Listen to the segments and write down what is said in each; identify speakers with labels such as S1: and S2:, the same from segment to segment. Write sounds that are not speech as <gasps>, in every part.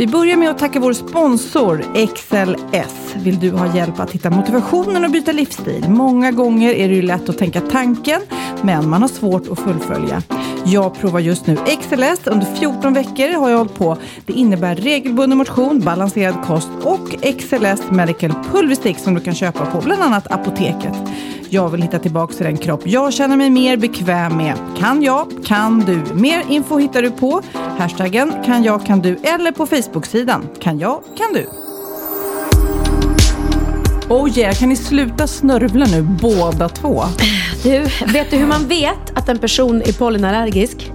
S1: Vi börjar med att tacka vår sponsor XLS. Vill du ha hjälp att hitta motivationen och byta livsstil? Många gånger är det ju lätt att tänka tanken, men man har svårt att fullfölja. Jag provar just nu XLS. Under 14 veckor har jag hållit på. Det innebär regelbunden motion, balanserad kost och XLS Medical Pulverstick som du kan köpa på bland annat Apoteket. Jag vill hitta tillbaka till den kropp jag känner mig mer bekväm med. Kan jag, kan du. Mer info hittar du på hashtaggen kan jag, kan du eller på Facebook Facebook-sidan kan jag, kan du. Oh yeah, kan ni sluta snörvla nu båda två?
S2: Du, vet du hur man vet att en person är pollenallergisk?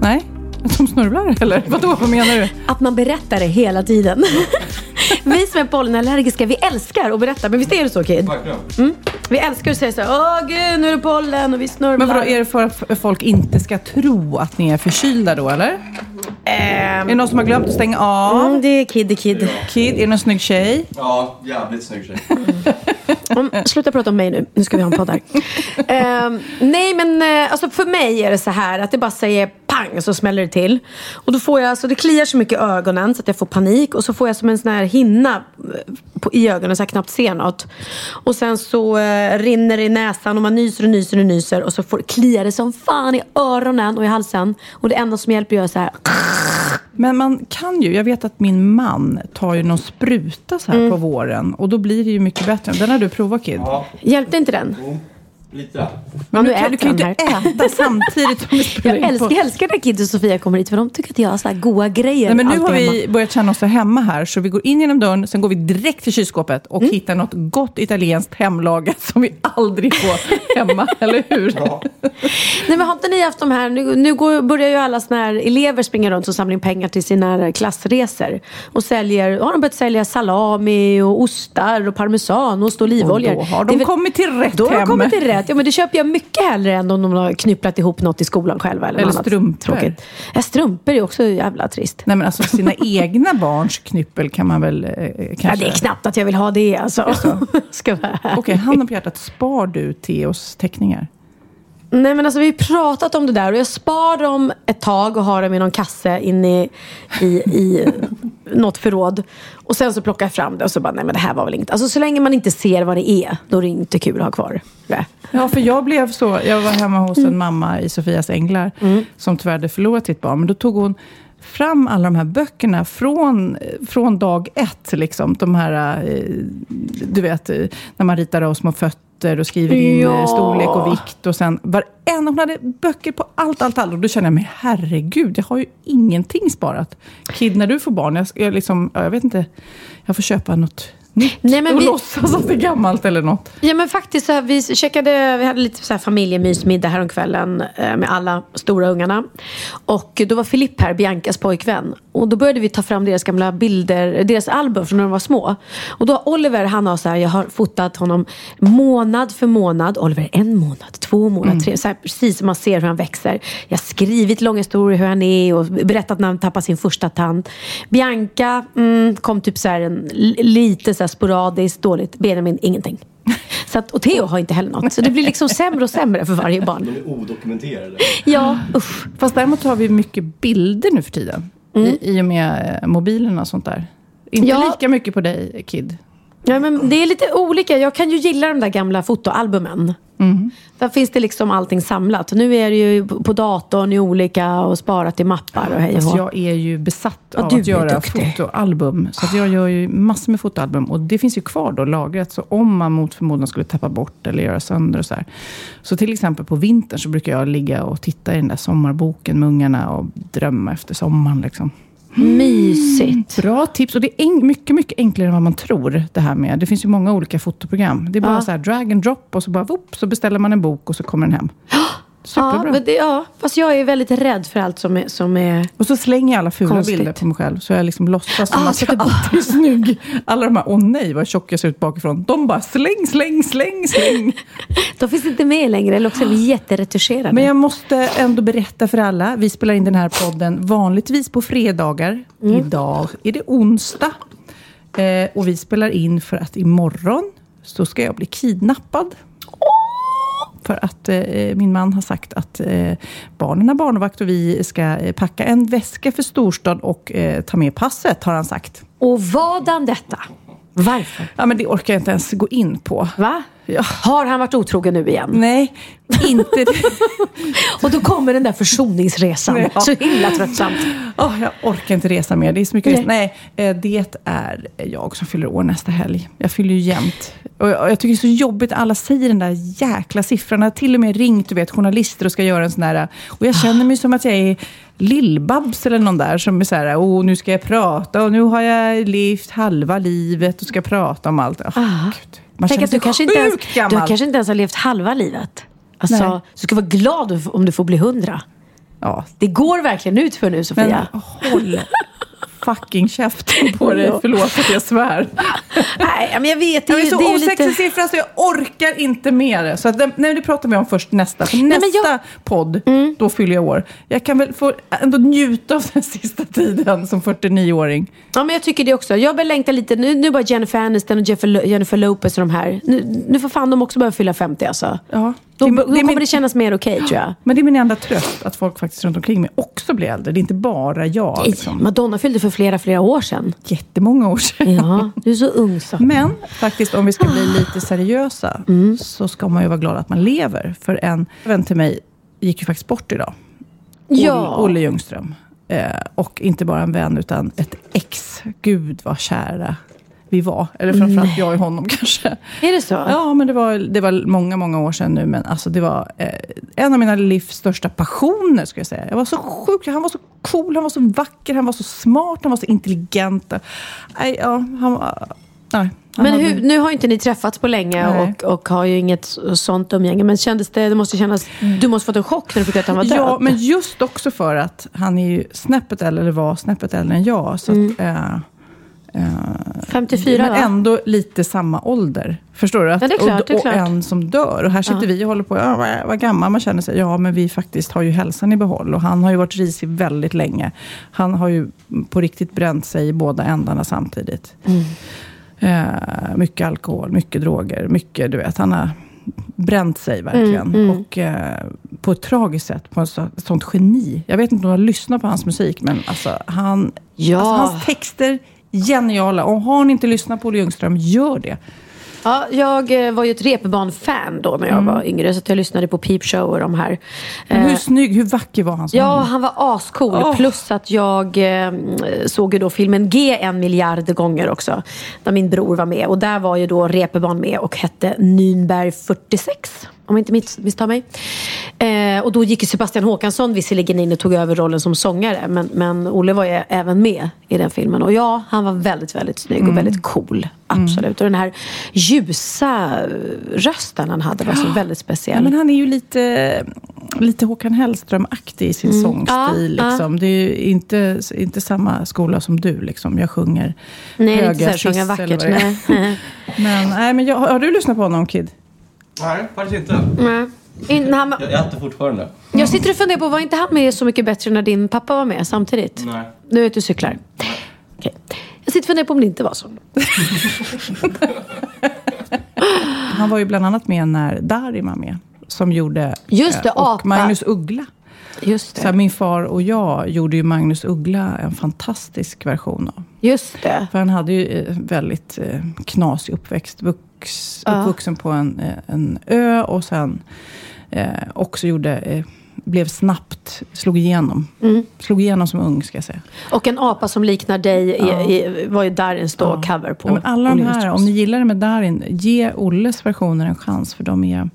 S1: Nej, att de snörvlar eller? Vadå, vad menar du?
S2: Att man berättar det hela tiden. Vi som är pollenallergiska, vi älskar att berätta. Men visst är det så Kid? Mm. Vi älskar att säga så här, åh gud, nu är det pollen och vi snörvlar.
S1: Men vadå, är det för att folk inte ska tro att ni är förkylda då eller? är det någon som har glömt att stänga av?
S2: Mm, det är Kid, det är Kid.
S1: Kid, är det någon snygg tjej?
S3: Ja, jävligt snygg tjej. <laughs>
S2: Mm, sluta prata om mig nu. Nu ska vi ha en podd här. <laughs> Ehm, nej, men eh, alltså för mig är det så här att det bara säger pang så smäller det till. Och då får jag, alltså det kliar så mycket i ögonen så att jag får panik. Och så får jag som en sån här hinna eh, på, i ögonen så jag knappt ser något. Och sen så eh, rinner det i näsan och man nyser och nyser och nyser. Och så får, kliar det som fan i öronen och i halsen. Och det enda som hjälper är att göra så här.
S1: Men man kan ju, jag vet att min man tar ju någon spruta så här
S2: Mm.
S1: på våren. Och då blir det ju mycket bättre. Den har du provat Kid.
S3: Ja,
S2: Hjälpte inte den?
S3: Lite.
S1: Men du, kan, du
S2: äter
S1: kan ju inte äta samtidigt som du <laughs> spelar
S2: Jag älskar, jag älskar när Kid och Sofia kommer hit för de tycker att jag har så här goda grejer.
S1: Nej, men nu har vi
S2: hemma.
S1: börjat känna oss så hemma här. Så vi går in genom dörren, sen går vi direkt till kylskåpet och
S2: Mm.
S1: hittar något gott italienskt hemlagat <laughs> som vi aldrig får hemma. <laughs> eller hur?
S2: Nej men har inte ni haft de här, nu, nu går, börjar ju alla såna här elever springa runt och samla in pengar till sina klassresor. Och säljer, har de börjat sälja salami och ostar och parmesanost och olivolja.
S1: Och då har de
S2: väl-
S1: kommit till rätt hem.
S2: Till rätt. Ja men det köper jag mycket hellre än om de har knypplat ihop något i skolan själva. Eller,
S1: Eller strumpor.
S2: Ja, strumpor är också jävla trist.
S1: Nej men alltså sina <laughs> egna barns knyppel kan man väl eh,
S2: Ja,
S1: kanske...
S2: det är knappt att jag vill ha det alltså. <laughs> Ska vara.
S1: Okej, handen på hjärtat. Spar du Theos teckningar?
S2: Nej men alltså vi har pratat om det där och jag spar dem ett tag och har dem i någon kasse inne i, i, i <laughs> något förråd. Och sen så plockar jag fram det och så bara, nej men det här var väl inget. Alltså så länge man inte ser vad det är, då är det inte kul att ha kvar det.
S1: Ja, för jag blev så. Jag var hemma hos en mamma i Sofias Änglar som tyvärr hade förlorat sitt barn. Men då tog hon fram alla de här böckerna från, från dag ett. Liksom. De här, eh, du vet, eh, när man ritar av små fötter och skriver in
S2: Ja.
S1: eh, storlek och vikt. Och sen varenda, hon hade böcker på allt, allt, allt. Och då kände jag, men herregud, jag har ju ingenting sparat. Kid, när du får barn, jag, jag, liksom, ja, jag vet inte, jag får köpa något nytt.
S2: Nej, men
S1: och
S2: vi-
S1: låtsas att det är gammalt eller något.
S2: Ja men faktiskt, så här, vi checkade, vi hade lite så här familjemysmiddag häromkvällen eh, med alla stora ungarna. Och då var Filipp här, Biancas pojkvän. Och då började vi ta fram deras gamla bilder, deras album från när de var små. Och då har Oliver, han har så här, jag har fotat honom månad för månad. Oliver, en månad, två månader, tre. Så här, precis som man ser hur han växer. Jag har skrivit långa historier hur han är och berättat när han tappade sin första tand. Bianca mm, kom typ så här en, lite så här sporadiskt dåligt. Benjamin, ingenting. Så att, och Theo har inte heller något. Så det blir liksom sämre och sämre för varje barn.
S3: De är odokumenterade.
S2: Ja, usch.
S1: Fast däremot har vi mycket bilder nu för tiden. I, I och med eh, mobilerna och sånt där. Inte
S2: Ja.
S1: lika mycket på dig, Kid.
S2: Ja, men det är lite olika. Jag kan ju gilla de där gamla fotoalbumen. Där finns det liksom allting samlat. Nu är det ju på datorn i olika och sparat i mappar och hej och hå.
S1: jag är ju besatt
S2: Ja,
S1: av att göra
S2: duktig.
S1: fotoalbum. Så jag gör ju massor med fotoalbum. Och det finns ju kvar då lagrat. Så om man mot förmodan skulle tappa bort eller göra sönder och så här. Så till exempel på vintern så brukar jag ligga och titta i den där sommarboken med ungarna och drömma efter sommaren. Liksom.
S2: Mysigt.
S1: Bra tips. Och det är mycket, mycket enklare än vad man tror. Det här med. Det finns ju många olika fotoprogram. Det är bara
S2: Ja.
S1: så här drag and drop och så bara whoop, så beställer man en bok och så kommer den hem. <gasps> <gasps>
S2: Ja,
S1: Superbra.
S2: men det, ja, fast jag är väldigt rädd för allt som är... Som är
S1: Och så slänger jag alla fula
S2: Konstigt.
S1: bilder på mig själv. Så jag liksom låtsas som
S2: Ah,
S1: att jag alltid är snygg. Alla de här, åh nej vad tjock jag ser ut bakifrån. De bara släng, släng, släng, släng. <laughs>
S2: de finns inte med längre, eller också är de jätteretuscherade.
S1: Men jag måste ändå berätta för alla. Vi spelar in den här podden vanligtvis på fredagar.
S2: Mm.
S1: Idag är det onsdag. Eh, och vi spelar in för att imorgon så ska jag bli kidnappad. För att eh, min man har sagt att eh, barnen har barnvakt och vi ska eh, packa en väska för storstad och eh, ta med passet, har han sagt.
S2: Och vadan detta? Varför?
S1: Ja, men det orkar jag inte ens gå in på.
S2: Va?
S1: Ja.
S2: Har han varit otrogen nu igen?
S1: Nej, inte. <laughs>
S2: Och då kommer den där försoningsresan.
S1: Ja.
S2: Så himla tröttsamt.
S1: Åh, jag orkar inte resa mer. Det är så mycket
S2: Nej.
S1: resa. Nej, eh, det är jag som fyller år nästa helg. Jag fyller ju jämt. Och jag, tycker det är så jobbigt alla säger den där jäkla siffran. Jag har till och med ringt du vet, journalister och ska göra en sån där... Och jag känner mig som att jag är Lill-Babs eller någon där som är så här, oh, nu ska jag prata och nu har jag levt halva livet och ska prata om allt. Oh. Man.
S2: Tänk att du kanske, inte ens,
S1: sjukt
S2: du
S1: gammal.
S2: kanske inte ens har levt halva livet. Alltså,
S1: Nej.
S2: du ska vara glad om du får bli hundra.
S1: Ja,
S2: Det går verkligen ut för nu,
S1: men
S2: Sofia.
S1: håll fucking käften på dig. Förlåt att jag svär.
S2: Nej, men jag vet. Det är,
S1: är
S2: ju-
S1: så
S2: det är
S1: osexig
S2: lite...
S1: siffra så jag orkar inte med det. Så att nej, det pratar vi om först nästa. För nästa
S2: jag-
S1: podd, då fyller jag år. Jag kan väl få ändå njuta av den <laughs> sista tiden som 49-åring.
S2: Ja, men jag tycker det också. Jag börjar längta lite. Nu, nu bara Jennifer Aniston och Jennifer Lopez och de här. Nu, nu får fan de också börja fylla 50 alltså.
S1: Ja,
S2: Då,
S1: det,
S2: då kommer
S1: min,
S2: det kännas mer okej tror jag.
S1: Men det är min enda tröst, att folk faktiskt runt omkring mig också blir äldre. Det är inte bara jag.
S2: Nej,
S1: Liksom.
S2: Madonna fyllde för flera, flera år sedan.
S1: Jättemånga år sedan.
S2: Ja, du är så ung så.
S1: Men faktiskt, om vi ska bli lite seriösa, <gasps>
S2: Mm.
S1: så ska man ju vara glad att man lever. För en vän till mig gick ju faktiskt bort idag.
S2: Ja.
S1: Olle Ljungström. Eh, och inte bara en vän, utan ett ex. Gud vad kära vi var. Eller framförallt jag och honom <laughs> kanske.
S2: Är det så?
S1: Ja, men det var, det var många, många år sedan nu. Men alltså det var eh, en av mina livs största passioner, ska jag säga. Jag var så sjuk. Han var så cool, han var så vacker, han var så smart, han var så intelligent. Nej, ja, han. Nej,
S2: Men hur, nu har inte ni träffats på länge
S1: Nej.
S2: och, och har ju inget sånt umgänge. Men kändes det, det måste kännas, du måste fått en chock när du fick att han var död.
S1: Ja, men just också för att han är ju snäppet äldre, eller var snäppet äldre än jag. Så att, eh, eh,
S2: 54
S1: men
S2: va?
S1: ändå lite samma ålder. Förstår du? Att,
S2: Ja, det är klart,
S1: och,
S2: det är
S1: och
S2: klart.
S1: en som dör. Och här sitter vi och håller på, ja, vad- gammal man känner sig. Ja, men vi faktiskt har ju hälsan i behåll. Och han har ju varit risig väldigt länge. Han har ju på riktigt bränt sig i båda ändarna samtidigt.
S2: Mm.
S1: Eh, mycket alkohol, mycket droger, mycket, du vet. Han har bränt sig verkligen.
S2: Mm,
S1: Och eh, på ett tragiskt sätt, på ett så, sånt geni. Jag vet inte om du har lyssnat på hans musik, men alltså, han,
S2: Ja.
S1: alltså, hans texter, geniala. Och har ni inte lyssnat på Olle Ljungström, gör det.
S2: Ja, jag eh, var ju ett repban-fan då när jag var yngre. Så jag lyssnade på Peep Show och de här.
S1: Mm. Men
S2: Eh,
S1: hur snygg, hur vacker var han som
S2: Ja, han var ascool.
S1: Åh.
S2: Plus att jag eh, såg ju då filmen G en miljard gånger också. Där min bror var med. Och där var ju då Reeperbahn med och hette Nürnberg 46. Om jag inte miss- misstar mig. Eh, och då gick ju Sebastian Håkansson visserligen in och tog över rollen som sångare. Men, men Olle var ju även med i den filmen. Och ja, han var väldigt, väldigt snygg
S1: Mm.
S2: och väldigt cool. Absolut. Och den här ljusa rösten han hade var så väldigt
S1: Ja,
S2: speciell.
S1: men han är ju lite, lite Håkan Hellström-aktig i sin sångstil.
S2: Ja, ja.
S1: Liksom. Det är ju inte, inte samma skola som du. Liksom. Jag sjunger
S2: Nej, inte
S1: höga
S2: så här sjunga
S1: fiss
S2: vackert.
S1: eller vad det är.
S2: Nej. <laughs>
S1: Men, nej, men jag, har du lyssnat på honom, Kid?
S3: Nej, faktiskt inte.
S2: Nej. In, han,
S3: Jag, jag äter fortfarande.
S2: jag sitter och funderar på, var inte han med Så mycket bättre när din pappa var med samtidigt?
S3: Nej.
S2: Nu vet du cyklar. Okej. Jag sitter och funderar på om det inte var så. <laughs>
S1: Han var ju bland annat med när Darin var med. Som gjorde...
S2: Just det,
S1: eh, och
S2: apa.
S1: Magnus Uggla.
S2: Just
S1: Så här,
S2: det.
S1: min far och jag gjorde ju Magnus Uggla en fantastisk version av.
S2: Just det.
S1: För han hade ju eh, väldigt eh, knasig uppväxt. Vux- uppvux, uppvuxen på en, eh, en ö och sen eh, också gjorde, eh, blev snabbt, slog igenom.
S2: Mm.
S1: Slog igenom som ung ska jag säga.
S2: Och en apa som liknar dig i, i, var ju Darins då
S1: Ja.
S2: cover på.
S1: Ja, men alla de här, om ni gillar det med Darin, ge Olles versioner en chans för de är,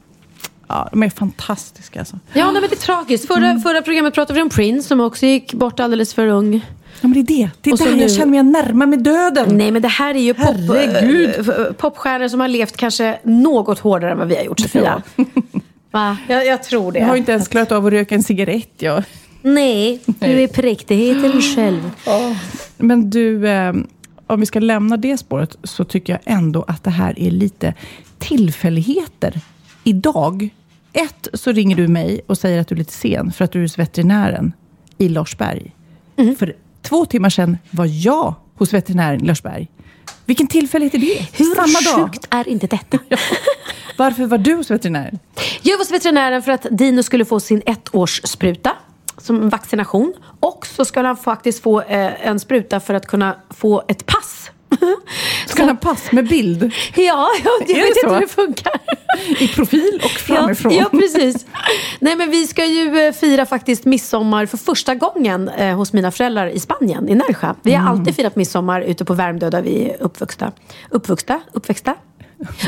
S1: ja, de är fantastiska. Alltså.
S2: Ja, nej, men det är tragiskt. Förra,
S1: Mm.
S2: förra programmet pratade vi om Prince som också gick bort alldeles för ung.
S1: Ja, men det är det. Det är
S2: Och nu-
S1: jag känner mig närmare med döden.
S2: Nej, men det här är ju pop,
S1: Herregud.
S2: äh, popstjärnor som har levt kanske något hårdare än vad vi har gjort, Sofia. <laughs> Va? Jag, jag tror det.
S1: Jag har inte ens klarat av att röka en cigarett. Jag.
S2: Nej, du är präktigheten själv.
S1: Men du, eh, om vi ska lämna det spåret så tycker jag ändå att det här är lite tillfälligheter. Idag, ett, så ringer du mig och säger att du är lite sen för att du är hos veterinären i Lorsberg.
S2: Mm.
S1: För två timmar sedan var jag hos veterinären i Lorsberg. Vilken tillfällighet är det?
S2: Hur
S1: Samma dag.
S2: sjukt är inte detta? <laughs>
S1: Varför var du hos veterinären?
S2: Jag var hos veterinären för att Dino skulle få sin ettårsspruta som vaccination. Och så skulle han faktiskt få eh, en spruta för att kunna få ett pass. <laughs>
S1: Ska han ha pass med bild
S2: Ja, jag, jag vet
S1: det
S2: inte
S1: så?
S2: hur det funkar.
S1: i profil och framifrån?
S2: Ja, ja, precis. Nej, men vi ska ju eh, fira faktiskt midsommar för första gången eh, hos mina föräldrar i Spanien, i Nerja. Vi har alltid firat midsommar ute på Värmdö där vi är uppvuxna. Uppvuxna? Uppväxta?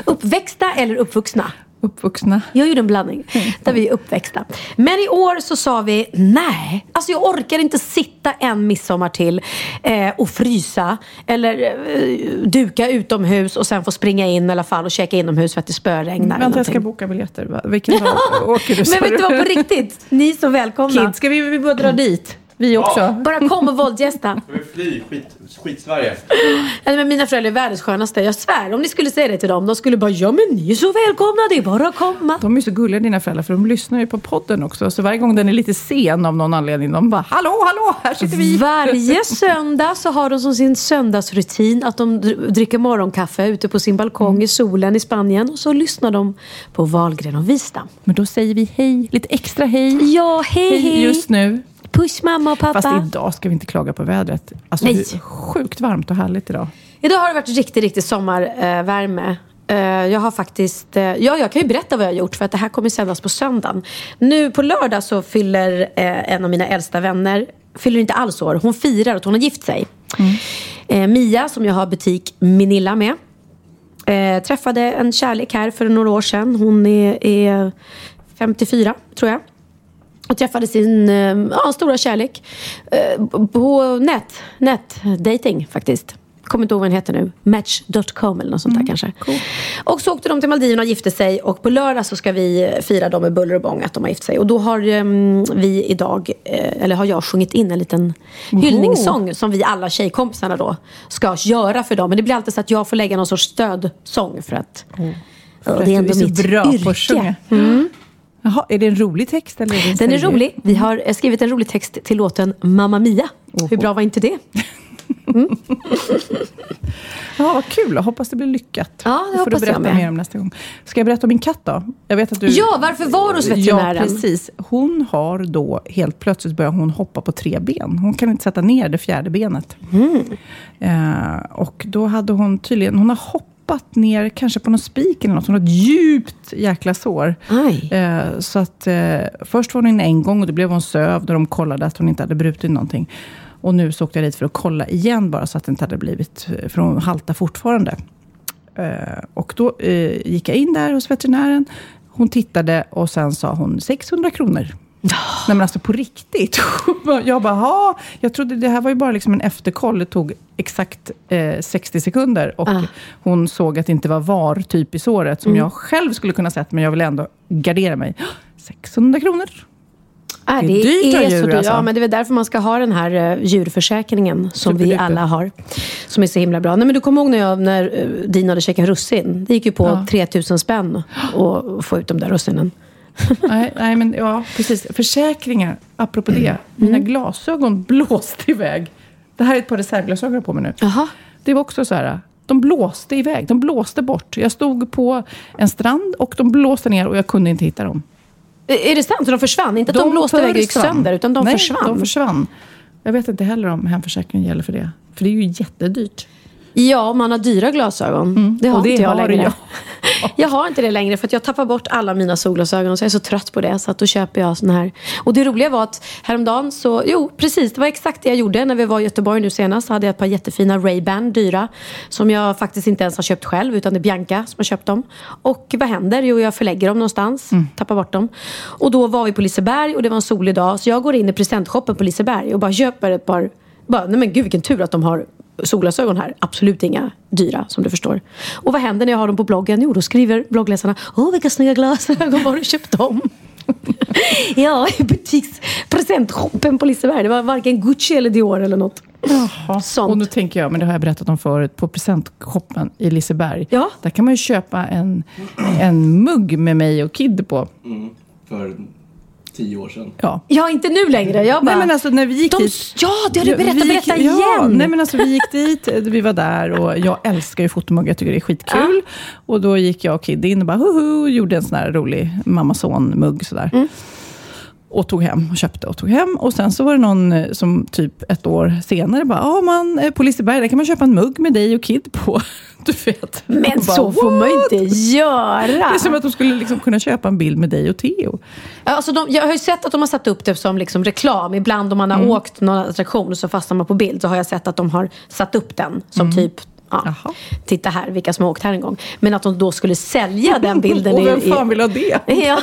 S2: Uppväxta eller uppvuxna?
S1: Uppvuxna.
S2: Jag gjorde en blandning. Där vi är uppväxta. Men i år så sa vi nej. Alltså jag orkar inte sitta en midsommar till eh, och frysa. Eller eh, duka utomhus och sen få springa in i alla fall och käka inomhus för att det spöregnar.
S1: Vänta, jag ska boka biljetter. Vilken dag <laughs> åker du?
S2: Men vet du vad, på riktigt. Ni är så välkomna.
S1: Kid, ska vi, vi bara dra dit? Vi också.
S2: Bara kom och våldgästa.
S3: Ska vi fly skit, skit-Sverige?
S2: Nej, men mina föräldrar är världens skönaste. Jag svär, om ni skulle säga det till dem, de skulle bara ja men ni är så välkomna, det är bara att komma.
S1: De är så gulliga dina föräldrar, för de lyssnar ju på podden också. Så varje gång den är lite sen av någon anledning, de bara hallå, hallå, här sitter vi.
S2: Varje <laughs> söndag så har de som sin söndagsrutin att de dr- dricker morgonkaffe ute på sin balkong i solen i Spanien. Och så lyssnar de på Wahlgren och Wistam.
S1: Men då säger vi hej, lite extra hej.
S2: Ja, hej hej!
S1: Just nu.
S2: Puss mamma och pappa.
S1: Fast idag ska vi inte klaga på vädret. Alltså,
S2: Nej.
S1: det är sjukt varmt och härligt idag.
S2: Idag har det varit riktigt, riktigt sommarvärme. Eh, jag har faktiskt, eh, ja jag kan ju berätta vad jag har gjort för att det här kommer sändas på söndagen. Nu på lördag så fyller eh, en av mina äldsta vänner, fyller inte alls år, hon firar att hon har gift sig. Eh, Mia som jag har butik Minilla med. Träffade en kärlek här för några år sedan. Hon är, är 54 tror jag. Och träffade sin eh, ja, stora kärlek eh, på nät, nätdating faktiskt. Kommer inte ihåg vad den heter nu. Match.com eller något sånt där kanske. Och så åkte de till Maldiverna och gifte sig. Och på lördag så ska vi fira dem med buller och bång att de har gift sig. Och då har eh, vi idag, eh, eller har jag sjungit in en liten hyllningssång som vi alla tjejkompisarna då ska göra för dem. Men det blir alltid så att jag får lägga någon sorts stödsång för att ja,
S1: För
S2: det är ändå
S1: är
S2: mitt
S1: bra på att
S2: yrke.
S1: sjunga. Jaha, är det en rolig text? Eller är
S2: Den är rolig. Vi har eh, skrivit en rolig text till låten Mamma Mia. Hur bra var inte det? <laughs>
S1: Ja, vad kul. Jag hoppas det blir lyckat.
S2: Ja, det
S1: får du berätta mer om nästa gång. Ska jag berätta om min katt då? Jag vet att du...
S2: Ja, varför var hos veterinären?
S1: Ja, precis. Hon har då helt plötsligt börjat hon hoppa på tre ben. Hon kan inte sätta ner det fjärde benet.
S2: Mm.
S1: Eh, och då hade hon tydligen, hon har hoppat ner kanske på någon spik eller något. Ett djupt jäkla sår. Eh, så att eh, först var hon inne en gång och då blev hon sövd och de kollade att hon inte hade brutit någonting. Och nu så åkte jag dit för att kolla igen bara så att det inte hade blivit, för hon haltar fortfarande. Eh, och då eh, gick jag in där hos veterinären. Hon tittade och sen sa hon 600 kronor. Nej men alltså på riktigt. <laughs> Jag bara, "Ha." jag trodde det här var ju bara liksom en efterkoll. Det tog exakt eh, 60 sekunder. Och
S2: Ah.
S1: hon såg att det inte var var typ i såret, som jag själv skulle kunna sett, men jag ville ändå gardera mig. <gasps> 600 kronor.
S2: Äh,
S1: Det
S2: det
S1: är dyrt
S2: är så
S1: djur,
S2: dyrt.
S1: alltså.
S2: Ja, men det är väl därför man ska ha den här uh, djurförsäkringen som vi alla har. Som är så himla bra. Nej, men du kommer ihåg när, jag, när uh, Dina hade käkat russin? Det gick ju på
S1: Ja.
S2: 3000 spänn att få ut de där russinen. <laughs>
S1: nej, nej, men ja, precis. Försäkringar, apropå det. Mina glasögon <laughs> blåste iväg. Det här är ett par reservglasögon jag har på mig nu.
S2: Jaha.
S1: Det var också så här, de blåste iväg. De blåste bort. Jag stod på en strand och de blåste ner och jag kunde inte hitta dem.
S2: Är det sant? Så de försvann? Inte att de, blåste iväg och gick sönder, utan de
S1: Nej,
S2: försvann?
S1: de försvann. Jag vet inte heller om hemförsäkringen gäller för det. För det är ju jättedyrt.
S2: Ja, man har dyra glasögon. Det har
S1: Mm. det
S2: inte jag
S1: har
S2: längre.
S1: jag. <laughs>
S2: Jag har inte det längre för att jag tappar bort alla mina solglasögon så jag är så trött på det. Så att då köper jag såna här. Och det roliga var att häromdagen så, jo precis, det var exakt det jag gjorde när vi var i Göteborg nu senast. Så hade jag ett par jättefina Ray-Ban, dyra. Som jag faktiskt inte ens har köpt själv utan det är Bianca som har köpt dem. Och vad händer? Jo, jag förlägger dem någonstans, tappar bort dem. Och då var vi på Liseberg och det var en solig dag. Så jag går in i presentshoppen på Liseberg och bara köper ett par bara, nej men gud vilken tur att de har solglasögon här. Absolut inga dyra som du förstår. Och vad händer när jag har dem på bloggen? Jo, då skriver bloggläsarna Åh, vilka snygga glasögon, var har du köpt dem? <laughs> ja, i butikspresentshoppen på Liseberg. Det var varken Gucci eller Dior eller något.
S1: Jaha.
S2: Sånt.
S1: Och nu tänker jag, men det har jag berättat om förut, på presentshoppen i Liseberg.
S2: Ja.
S1: Där kan man ju köpa en, en mugg med mig och Kid på.
S3: För tio år sedan.
S1: Ja.
S2: Ja, inte nu längre. Jag bara,
S1: Nej men alltså när vi gick
S2: de,
S1: dit.
S2: ja, det har du berättat.
S1: Gick-
S2: Berätta
S1: Ja,
S2: igen.
S1: nej men alltså vi gick dit, vi var där och jag älskar ju fotomuggar, jag tycker det är skitkul. Och då gick jag och Kid in och bara hoho, gjorde en sån här rolig mamma-son-mugg sådär.
S2: Mm.
S1: Och tog hem och köpte och tog hem. Och sen så var det någon eh, som typ ett år senare bara, ja man, eh, på Liseberg, där kan man köpa en mugg med dig och Kid på. <laughs> Du vet.
S2: Men
S1: bara,
S2: så får man ju inte göra.
S1: Det är som att de skulle liksom kunna köpa en bild med dig och Theo.
S2: Alltså de, jag har ju sett att de har satt upp det som liksom reklam. Ibland om man har
S1: Mm.
S2: åkt någon attraktion och så fastnar man på bild så har jag sett att de har satt upp den som typ Ja,
S1: Mm.
S2: Titta här, vilka som har åkt här en gång. Men att de då skulle sälja <laughs> den bilden
S1: Och vem
S2: i...
S1: fan vill ha det? <laughs>
S2: Ja,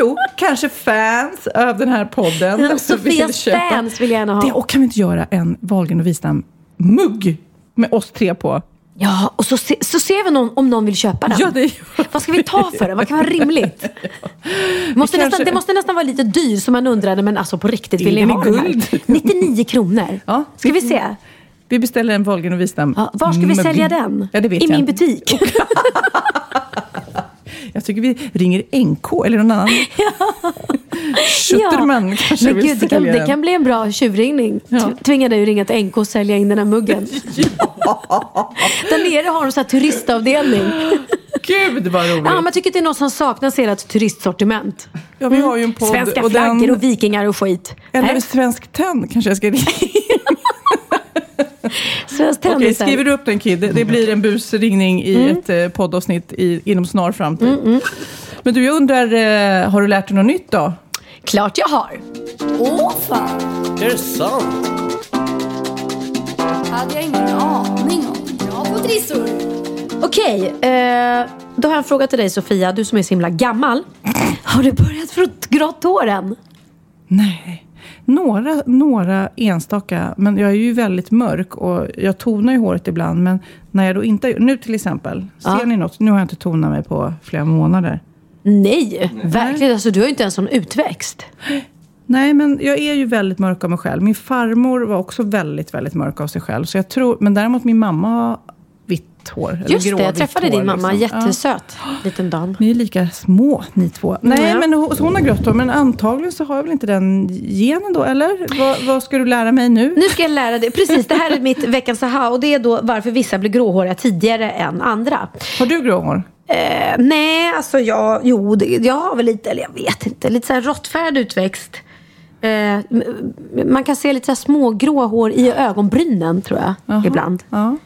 S1: Jo, kanske fans av den här podden.
S2: Ja,
S1: som
S2: Sofias
S1: vill köpa-
S2: fans vill gärna ha.
S1: Det, och kan vi inte göra en Wahlgren och Wistam-mugg med oss tre på?
S2: ja och så, se, så ser vi någon, om någon vill köpa den.
S1: Ja, det
S2: Vad ska vi ta för den? Vad kan vara rimligt? Det måste,
S1: kanske-
S2: nästan, det måste nästan vara lite dyr så man undrar, men alltså på riktigt, vill ni ha den här?
S1: guld.
S2: 99 kronor. <laughs>
S1: Ja.
S2: Ska vi se?
S1: Vi beställer en Wahlgren och Wistam
S2: Ja, var ska vi sälja den?
S1: Ja,
S2: I
S1: jag.
S2: min butik. <laughs>
S1: Jag tycker vi ringer NK eller någon annan. <laughs> Schutterman kanske
S2: Men
S1: vill
S2: gud, det kan, det kan bli en bra tjurringning.
S1: Ja.
S2: Ja. Tvinga dig att ringa till NK och sälja in den här muggen. <laughs> Där nere har de så här turistavdelning.
S1: Gud vad roligt.
S2: Ja, man tycker att det är något som saknas i ert turistsortiment.
S1: Ja, vi har ju en podd.
S2: Svenska
S1: och
S2: flaggor
S1: den,
S2: och vikingar och skit.
S1: Eller
S2: Nej,
S1: Svensk Tenn kanske jag ska ringa. <laughs>
S2: Svensk
S1: Okej,
S2: tennisar.
S1: skriver du upp den Kid? Det blir en busringning i
S2: Mm.
S1: ett eh, poddavsnitt i, inom snar framtid. Men du, jag undrar, eh, har du lärt dig något nytt då?
S2: Klart jag har.
S4: Åh fan,
S3: Är det sant?
S4: hade jag ingen aning om. Bra på trissor.
S2: Okej, eh, då har jag en fråga till dig Sofia. Du som är så himla gammal. Har du börjat få grått hår än?
S1: Nej, några, några enstaka. Men jag är ju väldigt mörk och jag tonar ju håret ibland. Men när jag då inte Nu till exempel, ser
S2: Ja.
S1: ni något? Nu har jag inte tonat mig på flera månader.
S2: Nej, verkligen. Alltså, du har ju inte ens sån utväxt.
S1: Nej, men jag är ju väldigt mörk av mig själv. Min farmor var också väldigt, väldigt mörk av sig själv. Så jag tror, men däremot min mamma vitt hår. eller
S2: Just det, jag träffade din mamma.
S1: liksom. Ja.
S2: Jättesöt <gasps> liten dam.
S1: Ni är lika små ni två. Nej,
S2: Ja.
S1: men hon, hon har grått hår. Men antagligen så har jag väl inte den genen då, eller? Vad, vad ska du lära mig nu?
S2: Nu ska jag lära dig. Precis, det här är mitt veckans aha. Och det är då varför vissa blir gråhåriga tidigare än andra.
S1: Har du grå hår?
S2: Eh, nej, alltså jag, jo, det, jag har väl lite, eller jag vet inte, lite så här råttfärgad utväxt. Eh, man kan se lite så här små grå hår i ögonbrynen tror jag,
S1: Jaha.
S2: ibland.
S1: Ja.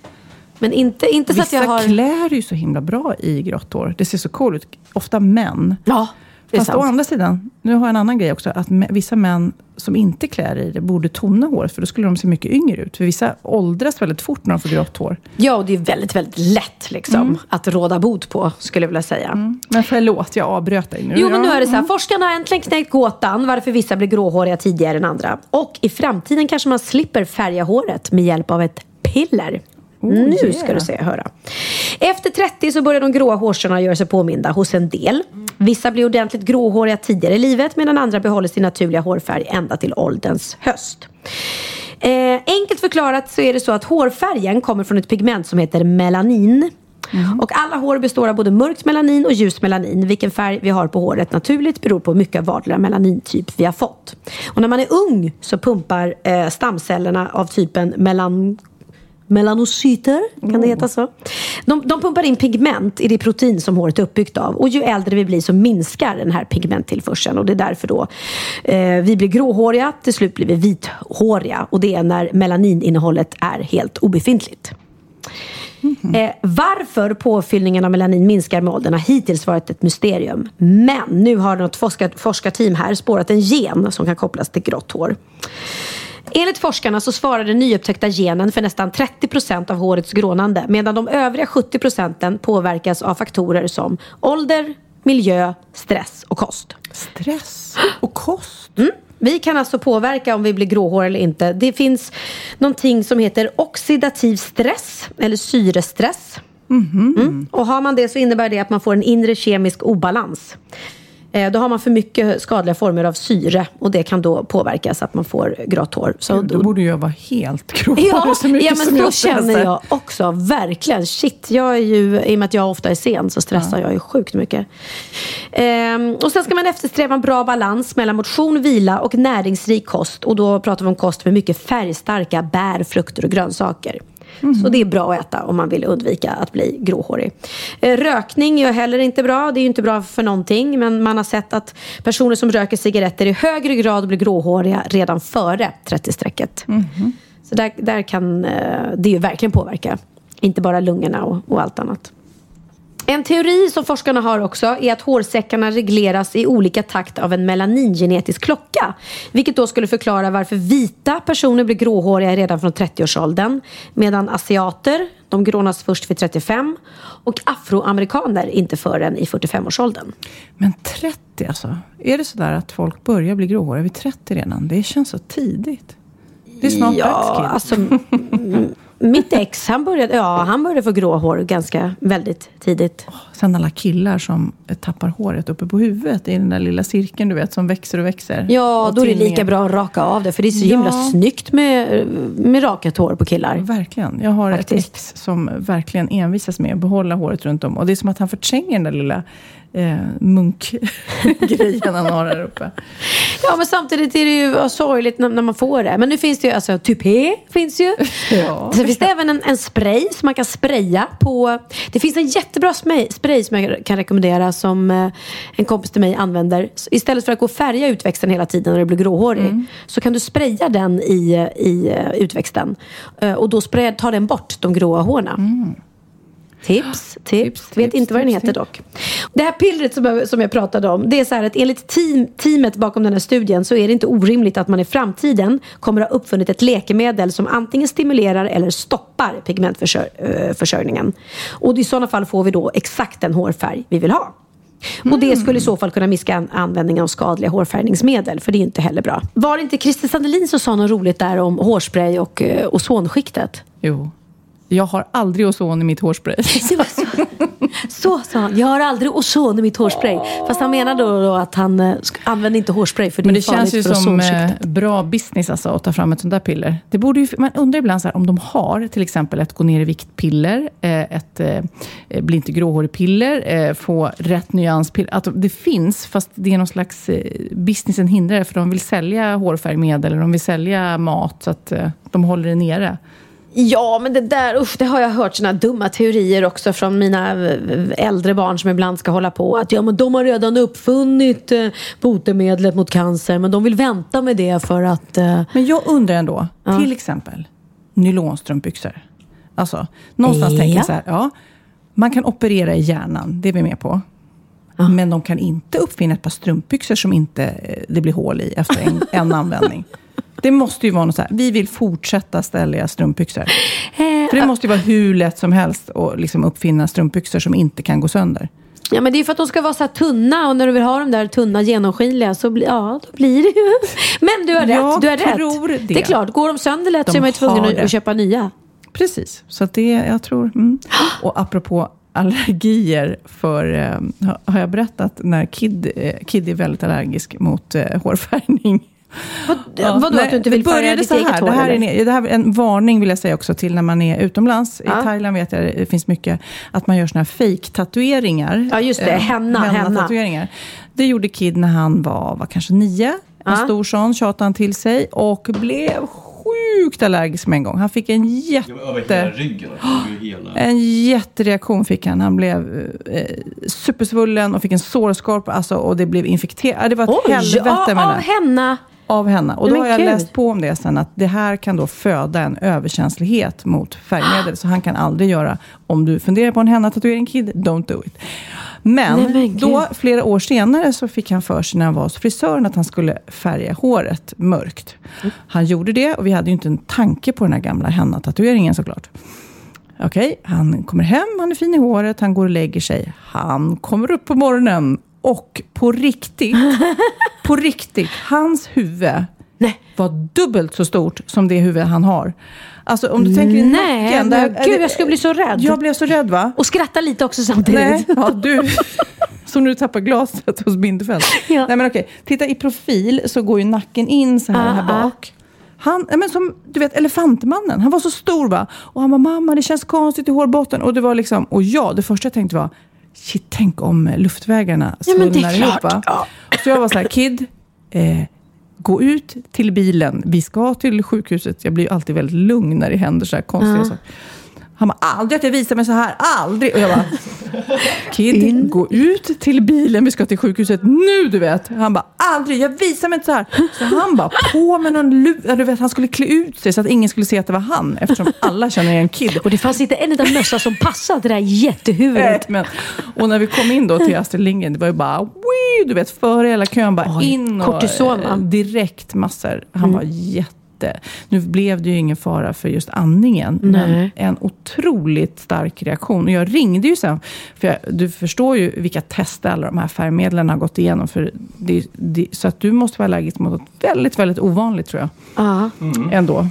S2: Men inte, inte så att
S1: Vissa
S2: jag har...
S1: klär ju så himla bra i grått hår. Det ser så coolt ut. Ofta män.
S2: Ja, det är
S1: Fast å
S2: sant.
S1: andra sidan, nu har jag en annan grej också. Att vissa män som inte klär i det borde tona håret. För då skulle de se mycket yngre ut. För vissa åldras väldigt fort när de får grått hår.
S2: Ja, och det är väldigt, väldigt lätt liksom,
S1: Mm.
S2: att råda bot på, skulle jag vilja säga.
S1: Men förlåt, jag avbröt dig nu.
S2: Jo, men nu är det så här. Forskarna har äntligen knäckt gåtan varför vissa blir gråhåriga tidigare än andra. Och i framtiden kanske man slipper färga håret med hjälp av ett piller.
S1: Oh,
S2: nu
S1: yeah.
S2: ska du se höra. Efter 30 så börjar de gråa hårstråna göra sig påminda hos en del. Vissa blir ordentligt gråhåriga tidigare i livet medan andra behåller sin naturliga hårfärg ända till ålderns höst. Eh, enkelt förklarat så är det så att hårfärgen kommer från ett pigment som heter melanin. Och alla hår består av både mörkt melanin och ljust melanin. Vilken färg vi har på håret naturligt beror på mycket av vardera melanintyp vi har fått. Och när man är ung så pumpar eh, stamcellerna av typen melan melanocyter, kan det heta så? De, de pumpar in pigment i det protein som håret är uppbyggt av. Och ju äldre vi blir så minskar den här pigmenttillförseln. Och det är därför då eh, vi blir gråhåriga, till slut blir vi vithåriga. Och det är när melanininnehållet är helt obefintligt. Eh, varför påfyllningen av melanin minskar med åldern har hittills varit ett mysterium. Men nu har något forskar, forskarteam här spårat en gen som kan kopplas till grått hår. Enligt forskarna så svarar den nyupptäckta genen för nästan 30% av hårets grånande medan de övriga 70% påverkas av faktorer som ålder, miljö, stress och kost.
S1: Stress och kost.
S2: Vi kan alltså påverka om vi blir gråhåriga eller inte. Det finns någonting som heter oxidativ stress eller syrestress. Mm. Och har man det så innebär det att man får en inre kemisk obalans. Eh, Då har man för mycket skadliga former av syre och det kan då påverka så att man får grått hår. Så
S1: Då borde jag vara helt gråhårig
S2: Ja,
S1: så mycket
S2: ja
S1: som
S2: men så
S1: jag
S2: känner jag också. Verkligen. Shit, jag är ju, i och med att jag ofta är sen så stressar jag ju sjukt mycket. Ehm, och sen ska man eftersträva en bra balans mellan motion, vila och näringsrik kost. Och då pratar vi om kost med mycket färgstarka bär, frukter och grönsaker. Så det är bra att äta om man vill undvika att bli gråhårig. Eh, Rökning är heller inte bra. Det är ju inte bra för någonting. Men man har sett att personer som röker cigaretter i högre grad blir gråhåriga redan före 30-strecket. Så där, där kan eh, det ju verkligen påverka. Inte bara lungorna och, och allt annat. En teori som forskarna har också är att hårsäckarna regleras i olika takt av en melaningenetisk klocka. Vilket då skulle förklara varför vita personer blir gråhåriga redan från 30-årsåldern. Medan asiater, de grånas först vid 35 och afroamerikaner inte förrän i 45-årsåldern.
S1: Men 30 alltså. Är det sådär att folk börjar bli gråhåriga vid 30 redan? Det känns så tidigt. Det är snart dags
S2: Ja,
S1: kid.
S2: alltså, <laughs> mitt ex han började, ja, han började få gråhår ganska väldigt tidigt.
S1: Sen alla killar som tappar håret uppe på huvudet i den där lilla cirkeln du vet som växer och växer.
S2: Ja,
S1: Och
S2: då är det lika bra att raka av det. För det är så
S1: Ja.
S2: himla snyggt med, med rakat hår på killar.
S1: Verkligen. Jag har
S2: Faktiskt.
S1: ett ex som verkligen envisas med att behålla håret runt om. Och det är som att han förtränger den där lilla eh, munkgrejen han har här uppe.
S2: Ja, men samtidigt är det ju sorgligt när, när man får det. Men nu finns det ju, alltså tupé finns ju.
S1: Ja.
S2: Sen finns det även en, en spray som man kan spraya på. Det finns en jättebra spray, spray som jag kan rekommendera som eh, en kompis till mig använder. Istället för att gå och färga utväxten hela tiden när du blir gråhårig
S1: Mm.
S2: så kan du spraya den i, i eh, utväxten. Eh, och då sprayar, tar den bort de gråa håren. Tips, <gasps> tips.
S1: Tips,
S2: Vet
S1: tips,
S2: inte vad den heter dock. Det här pillret som jag, som jag pratade om. Det är så här att enligt team, teamet bakom den här studien så är det inte orimligt att man i framtiden kommer att ha uppfunnit ett läkemedel som antingen stimulerar eller stoppar pigmentförsörjningen. Och i sådana fall får vi då exakt den hårfärg vi vill ha. Och det skulle i så fall kunna minska an- användningen av skadliga hårfärgningsmedel, för det är inte heller bra. Var det inte Christer Sandelin som sa något roligt där om hårspray och eh, ozonskiktet?
S1: Jo. Jag har aldrig ozon i mitt hårspray. <laughs>
S2: Så. Så sa han. Jag har aldrig ozon i mitt hårspray. Fast han menade då, att han eh, använder inte hårspray för det
S1: Men det
S2: farligt
S1: känns ju
S2: för
S1: som eh,
S2: ozonskiktet.
S1: bra business alltså, att ta fram ett sånt där piller. Det borde ju, man undrar ibland så här, om de har till exempel ett gå ner i vikt-piller, eh, ett eh, bli inte gråhårig-piller, få rätt nyanspiller. Att det finns, fast det är någon slags businessen hindrar det, för de vill sälja hårfärgmedel eller de vill sälja mat så att de håller det nere.
S2: Ja, men det där, usch, det har jag hört såna dumma teorier också från mina eh, äldre barn som ibland ska hålla på. Att ja, men de har redan uppfunnit eh, botemedlet mot cancer, men de vill vänta med det för att... Eh,
S1: Men jag undrar ändå, till exempel nylonstrumpbyxor. Alltså, någonstans
S2: Ja.
S1: tänker jag så här, ja, man kan operera i hjärnan, det är vi med på. Men de kan inte uppfinna ett par strumpbyxor som inte det blir hål i efter en, en användning. Det måste ju vara något så här, vi vill fortsätta ställa strumpbyxor. För det måste ju vara hur lätt som helst att liksom uppfinna strumpbyxor som inte kan gå sönder.
S2: Ja men det är för att de ska vara så här tunna och när du vill ha de där tunna genomskinliga så bli, ja, då blir det ju. <laughs> Men du har rätt.
S1: Jag
S2: du har
S1: tror
S2: rätt.
S1: det.
S2: är klart, går de sönder lätt
S1: De
S2: så är man ju tvungen att,
S1: det.
S2: att köpa nya.
S1: Precis, så att det, jag tror... Mm. <gasps> Och apropå allergier, för, eh, har- har jag berättat när Kid, eh, Kid är väldigt allergisk mot eh, hårfärgning?
S2: Vad, vadå
S1: nej,
S2: att du inte vill
S1: började
S2: ditt
S1: så
S2: eget
S1: här,
S2: hår?
S1: det här, är, en- det här är en varning vill jag säga också till när man är utomlands.
S2: Ja.
S1: I Thailand vet jag det finns mycket att man gör såna här fake-tatueringar.
S2: Ja, just det.
S1: Eh,
S2: Henna, henna.
S1: tatueringar. Det gjorde Kid när han var, var kanske nio. En
S2: Ja.
S1: stor sån tjatade han till sig och blev sjukt allergisk med en gång. Han fick en jätte...
S3: Över hela ryggen. Över hela... <gasps>
S1: En jättereaktion fick han. Han blev eh, supersvullen och fick en sårskorpa alltså, och det blev infekterat. Det var ett
S2: Oj,
S1: helvete
S2: ja,
S1: med
S2: av
S1: det.
S2: henna.
S1: Av henna. Och då har jag läst på om det sen, att det här kan då föda en överkänslighet mot färgmedel. Så han kan aldrig göra, om du funderar på en henna-tatuering kid, don't do it. Men,
S2: Nej, men
S1: då, flera år senare, så fick han för sig när han var hos frisören att han skulle färga håret mörkt. Han gjorde det och vi hade ju inte en tanke på den här gamla henna-tatueringen såklart. Okej, han kommer hem, han är fin i håret, han går och lägger sig. Han kommer upp på morgonen och på riktigt, <laughs> på riktigt, hans huvud
S2: Nej.
S1: var dubbelt så stort som det huvud han har. Alltså om du tänker i
S2: Nej,
S1: nacken.
S2: men gud, jag skulle bli så rädd.
S1: Jag blev så rädd va?
S2: Och skratta lite också samtidigt.
S1: Nej, ja, du. <laughs> Som nu tappar glaset hos Bindefeld.
S2: Ja.
S1: Nej, men okej. Titta i profil så går ju nacken in så här,
S2: Ah,
S1: här
S2: ah.
S1: bak. Han, men som du vet, elefantmannen. Han var så stor va. Och han bara, mamma det känns konstigt i hårbotten. Och det var liksom, och jag, det första jag tänkte var, shit tänk om eh, luftvägarna
S2: Ja,
S1: svullnar ihop
S2: klart.
S1: va.
S2: Ja.
S1: Så jag var så här, kid, eh, gå ut till bilen. Vi ska till sjukhuset. Jag blir alltid väldigt lugn när det händer så här konstiga saker. Han bara, aldrig att jag visar mig så här, aldrig. Och jag bara, Kid, gå ut till bilen, vi ska till sjukhuset nu du vet. Han bara, aldrig, jag visar mig inte så här. Så han bara, på med någon lur, du vet, han skulle klä ut sig så att ingen skulle se att det var han. Eftersom alla känner igen Kid.
S2: Och det fanns inte en enda mössa som passade det där
S1: Nej,
S2: jättehuvudet.
S1: men, och när vi kom in då till Astrid Lindgren, det var ju bara, wii, du vet, före hela kön, bara
S2: Oj,
S1: in och
S2: kortison,
S1: direkt massor. Han var jätte... Nu blev det ju ingen fara för just andningen, men
S2: Nej.
S1: en otroligt stark reaktion. Och jag ringde ju sen, för jag, du förstår ju vilka tester alla de här färgmedlen har gått igenom. För det, det, så att du måste vara allergisk mot något väldigt, väldigt ovanligt tror jag.
S2: Ja.
S1: Ändå.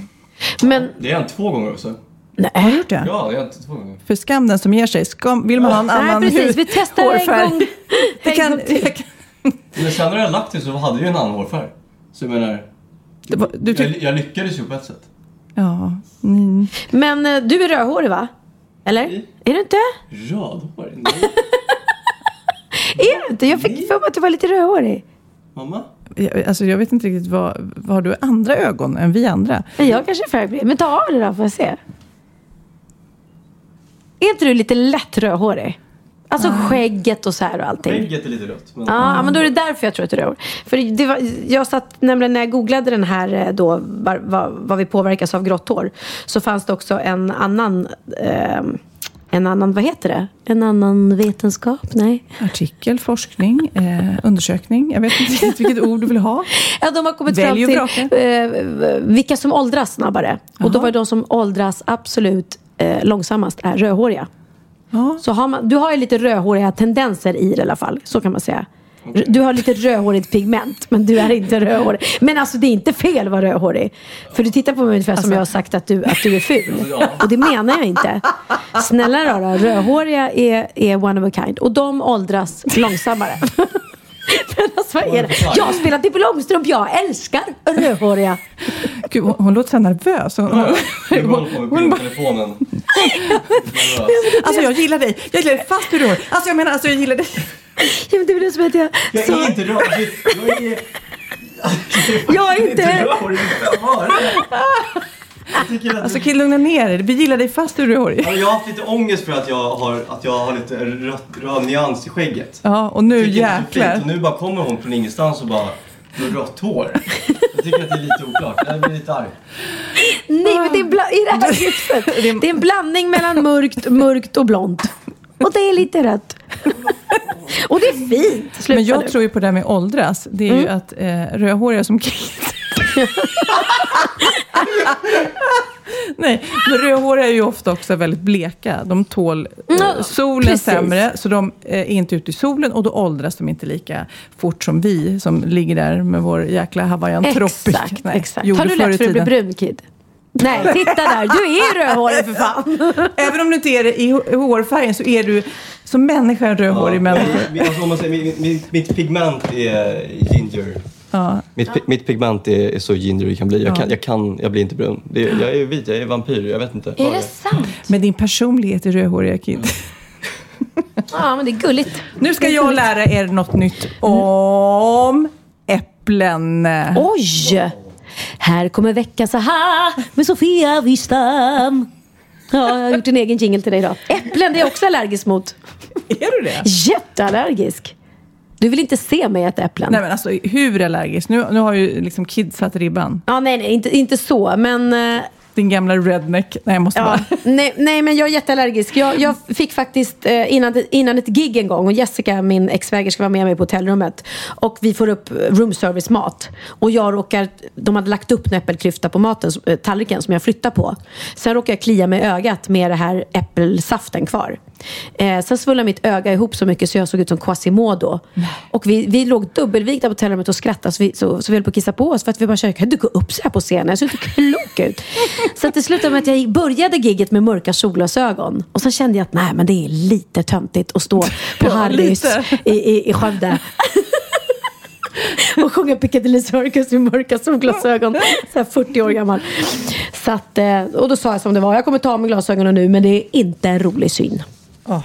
S2: Men,
S3: Det är en två gånger också.
S1: Har du gjort det?
S3: Ja, det är en två gånger.
S1: För skam den som ger sig. Skam, vill man ha en
S2: nej
S1: annan
S2: precis,
S1: hud-
S2: vi testar
S1: hårfärg.
S2: en gång.
S1: Det
S2: En
S1: kan,
S2: gång till.
S1: jag kan,
S3: Men sen när jag lagt det så hade jag ju en annan hårfärg. Så jag menar,
S1: var, du tyck,
S3: jag, jag lyckades ju på ett sätt.
S1: ja, mm.
S2: Men eh, du är rödhårig va? Eller? Är du inte?
S3: Rödhårig? <laughs>
S2: Är du inte? Jag fick för mig att du var lite rödhårig.
S3: Mamma?
S1: Jag, alltså jag vet inte riktigt, vad, vad har du andra ögon än vi andra?
S2: Jag kanske är färgblind. Men ta av det då får jag se. Är inte du lite lätt rödhårig? Alltså skägget och så här och allting.
S3: Skägget är lite rött. Men...
S2: Ja, men då är det därför jag tror att du är rödhårig. För det var, jag satt nämligen när jag googlade den här eh, då, var, vad, vad vi påverkas av grått hår. Så fanns det också en annan, eh, en annan, vad heter det? En annan vetenskap? Nej.
S1: Artikel, forskning, eh, undersökning. Jag vet inte riktigt vilket ord du vill ha. <laughs>
S2: Ja, de har kommit
S1: Välj
S2: fram till eh, vilka som åldras snabbare. Och då var det de som åldras absolut eh, långsammast är rödhåriga.
S1: Ja.
S2: Så har man, du har ju lite rödhåriga tendenser i det i alla fall. Så kan man säga. Du har lite rödhårigt pigment, men du är inte rödhårig. Men alltså det är inte fel att vara rödhårig. För du tittar på mig ungefär som jag har sagt att du, att du är ful. <laughs> Och det menar jag inte. Snälla rara, rödhåriga är, är one of a kind. Och de åldras långsammare. <laughs> Vad är det? Jag har spelat Pippi Långstrump, jag älskar rödhåriga.
S1: Gud, hon, hon låter så nervös. Hon, hon,
S3: Jag håller på med telefonen.
S1: alltså jag gillar dig. Jag gillar dig fast du rör. Alltså jag menar, alltså jag gillar dig.
S2: Ja, men det är väl som att jag...
S3: Jag
S2: så-
S3: är inte rödhårig. Jag är...
S2: Jag är inte-
S3: rödhårig. Jag hör det. Jag att
S1: Alltså kill, lugna ner dig. Vi gillar dig fast du rör.
S3: Ja, Jag har haft lite ångest för att jag har, att jag har lite rött, röd nyans i skägget.
S1: Ja, och nu
S3: är
S1: jäklar.
S3: Och nu bara kommer hon från ingenstans och bara Du har rött hår. Jag tycker att det är lite oklart. Jag blir lite arg.
S2: Nej, men det är bla- i det här gipset. <laughs> Det är en blandning mellan mörkt, mörkt och blont. Och det är lite rött. Och det är fint. Sluta
S1: Men jag
S2: nu.
S1: tror ju på det här med åldras. Det är ju att eh, rödhåriga som <laughs> Kid. <laughs> Nej, men rödhåriga är ju ofta också väldigt bleka. De tål eh,
S2: Ja,
S1: solen
S2: precis.
S1: sämre, så de eh, är inte ute i solen och då åldras de inte lika fort som vi som ligger där med vår jäkla Hawaiian tropic.
S2: Exakt,
S1: Nej,
S2: exakt. Har du lätt för att bli brun kid? Nej, titta där. Du är rödhårig för fan. <laughs>
S1: Även om du inte är det i hå- hårfärgen så är du som människa en rödhårig människa.
S3: men, alltså, om man säger, mitt, mitt, mitt pigment är ginger.
S1: Ja.
S3: Mitt, pi- mitt pigment är, är så ginger det kan bli. Jag,
S1: Ja.
S3: kan, jag, kan, jag blir inte brun. Det, är- jag är vit, jag är vampyr. Jag vet inte. vad
S2: sant?
S1: Men din personlighet är rödhåriga Kid.
S2: Ja, men det är gulligt.
S1: Nu ska jag lära er något nytt om äpplen.
S2: Oj! Här kommer veckans aha med Sofia Wistam. Ja, jag har gjort en egen jingle till dig idag. Äpplen, det är jag också allergisk mot.
S1: Är du det?
S2: Jätteallergisk. Du vill inte se mig äta äpplen.
S1: Nej men alltså hur allergisk? Nu, nu har ju liksom kids satt ribban.
S2: Ja, nej, nej, inte, inte så. Men eh,
S1: Din gamla redneck. Nej jag måste
S2: Ja,
S1: bara... <laughs>
S2: nej, nej, men jag är jätteallergisk. Jag, jag fick faktiskt eh, innan, innan ett gig en gång och Jessica, min exvägerska, var med mig på hotellrummet. Och vi får upp room service mat. Och jag råkar, de hade lagt upp en äppelklyfta på maten, eh, tallriken som jag flyttar på. Sen råkar jag klia mig i ögat med det här äppelsaften kvar. Eh, sen svullnade mitt öga ihop så mycket så jag såg ut som Quasimodo. Och vi, vi låg dubbelvikta på hotellrummet och skrattade så vi, så, så vi höll på att kissa på oss. För att vi bara kände, kan du gå upp så här på scenen? Jag ser inte klok ut. Så att det slutade med att jag började gigget med mörka solglasögon. Och så kände jag att nej men det är lite töntigt att stå på <laughs>
S1: Ja,
S2: Harrys i, i, i Skövde. <laughs> och sjunga Piccadilly Circus med mörka solglasögon. Så här 40 år gammal. Så att, eh, och då sa jag som det var, jag kommer ta av mig glasögonen nu men det är inte en rolig syn.
S1: Åh.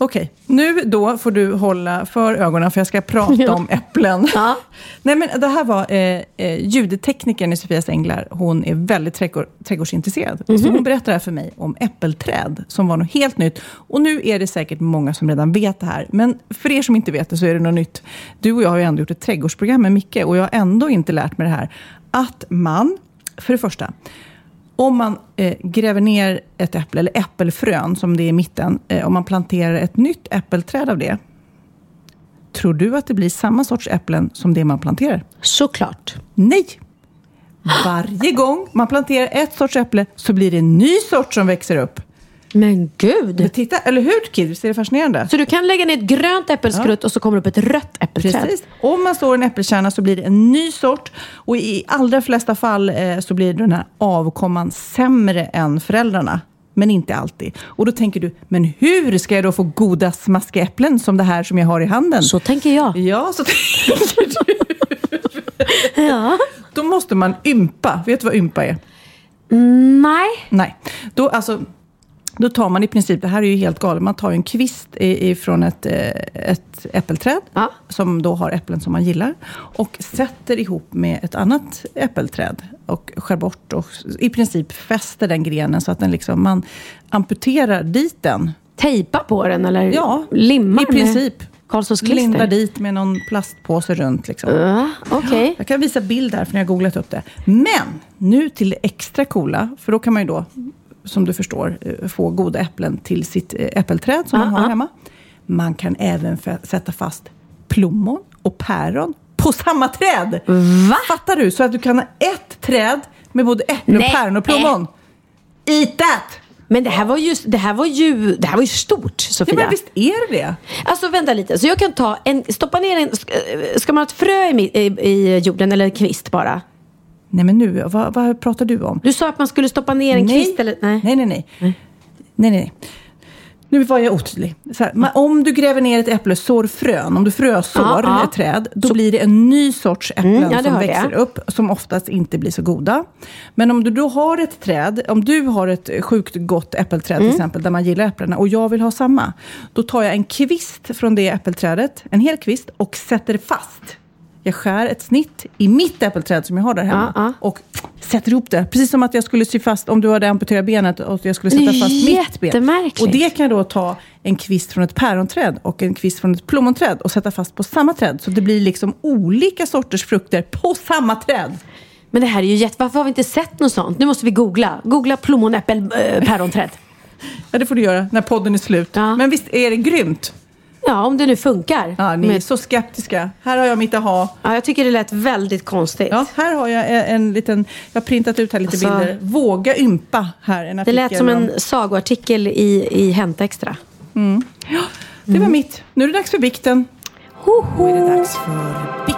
S1: Okej, nu då får du hålla för ögonen för jag ska prata <laughs> om äpplen.
S2: Ja. <laughs>
S1: Nej men det här var eh, eh, ljudteknikern i Sofias Änglar. Hon är väldigt trädgård, trädgårdsintresserad. Så hon berättar här för mig om äppelträd som var något helt nytt. Och nu är det säkert många som redan vet det här. Men för er som inte vet det så är det något nytt. Du och jag har ju ändå gjort ett trädgårdsprogram med Micke och jag har ändå inte lärt mig det här. Att man, för det första, om man eh, gräver ner ett äpple, eller äppelfrön som det är i mitten, eh, om man planterar ett nytt äppelträd av det, tror du att det blir samma sorts äpplen som det man planterar?
S2: Såklart.
S1: Nej! Varje gång man planterar ett sorts äpple så blir det en ny sort som växer upp.
S2: Men gud.
S1: Men titta, eller hur Kid? Visst är det fascinerande?
S2: Så du kan lägga ner ett grönt äppelskrutt och så kommer det upp ett rött äppelträd?
S1: Precis. Om man står i en äppelkärna så blir det en ny sort och i allra flesta fall eh, så blir den här avkomman sämre än föräldrarna. Men inte alltid. Och då tänker du, men hur ska jag då få goda smaskiga äpplen som det här som jag har i handen?
S2: Så tänker jag.
S1: Ja, så <laughs> tänker du.
S2: Ja.
S1: Då måste man ympa. Vet du vad ympa är?
S2: Nej.
S1: Nej. Då, alltså, då tar man i princip, det här är ju helt galet, man tar en kvist ifrån ett, eh, ett äppelträd,
S2: Ja.
S1: som då har äpplen som man gillar, och sätter ihop med ett annat äppelträd och skär bort och i princip fäster den grenen så att den liksom, man amputerar dit den.
S2: Tejpa på den eller
S1: Ja,
S2: limma
S1: i princip.
S2: med Karlssons klister?
S1: Linda dit med någon plastpåse runt. Liksom.
S2: Ja, Okej.
S1: Jag kan visa bild här, för jag har googlat upp det. Men nu till det extra coola, för då kan man ju då, som du förstår, eh, få goda äpplen till sitt eh, äppelträd som man
S2: Ah,
S1: har
S2: ah.
S1: hemma. Man kan även sätta fast plommon och päron på samma träd.
S2: Va?
S1: Fattar du? Så att du kan ha ett träd med både äpple, och päron och plommon. Eat that!
S2: Men det här var ju, det här var ju, det här var ju stort,
S1: Ja,
S2: Sofia.
S1: men visst är det det?
S2: Alltså vänta lite, så jag kan ta en, stoppa ner en, ska, man ha ett frö i, i, i jorden eller en kvist bara?
S1: Nej men nu, vad, vad pratar du om?
S2: Du sa att man skulle stoppa ner en
S1: nej.
S2: kvist eller? Nej.
S1: Nej, nej, nej. nej, nej, nej. Nu var jag otydlig. Så här, men om du gräver ner ett äpple, sår frön, om du frösår
S2: Ja, ja.
S1: ett träd, då blir det en ny sorts äpplen
S2: Mm, ja,
S1: som växer
S2: jag.
S1: upp, som oftast inte blir så goda. Men om du då har ett träd, om du har ett sjukt gott äppelträd
S2: Mm.
S1: till exempel, där man gillar äpplena, och jag vill ha samma, då tar jag en kvist från det äppelträdet, en hel kvist, och sätter fast. Jag skär ett snitt i mitt äppelträd som jag har där hemma.
S2: Ja, ja.
S1: Och sätter ihop det. Precis som att jag skulle sy fast, om du hade amputerat benet och jag skulle sätta fast mitt ben. Och det kan jag då ta en kvist från ett päronträd och en kvist från ett plommonträd och sätta fast på samma träd. Så det blir liksom olika sorters frukter på samma träd.
S2: Men det här är ju jätte... Varför har vi inte sett något sånt? Nu måste vi googla. Googla plommon, äppel, äh, päronträd.
S1: Ja, det får du göra när podden är slut.
S2: Ja.
S1: Men visst är det grymt?
S2: Ja, om det nu funkar.
S1: Ja, ni är så skeptiska. Här har jag mitt aha.
S2: ja, jag tycker det lät väldigt konstigt.
S1: Ja, här har jag en, en liten, jag har printat ut här lite
S2: Alltså-
S1: bilder. Våga ympa här. En
S2: Det lät som
S1: om-
S2: en sagoartikel i, i Hänt Extra.
S1: Det var mitt. Nu är det dags för bikten. Nu är det dags för bikten.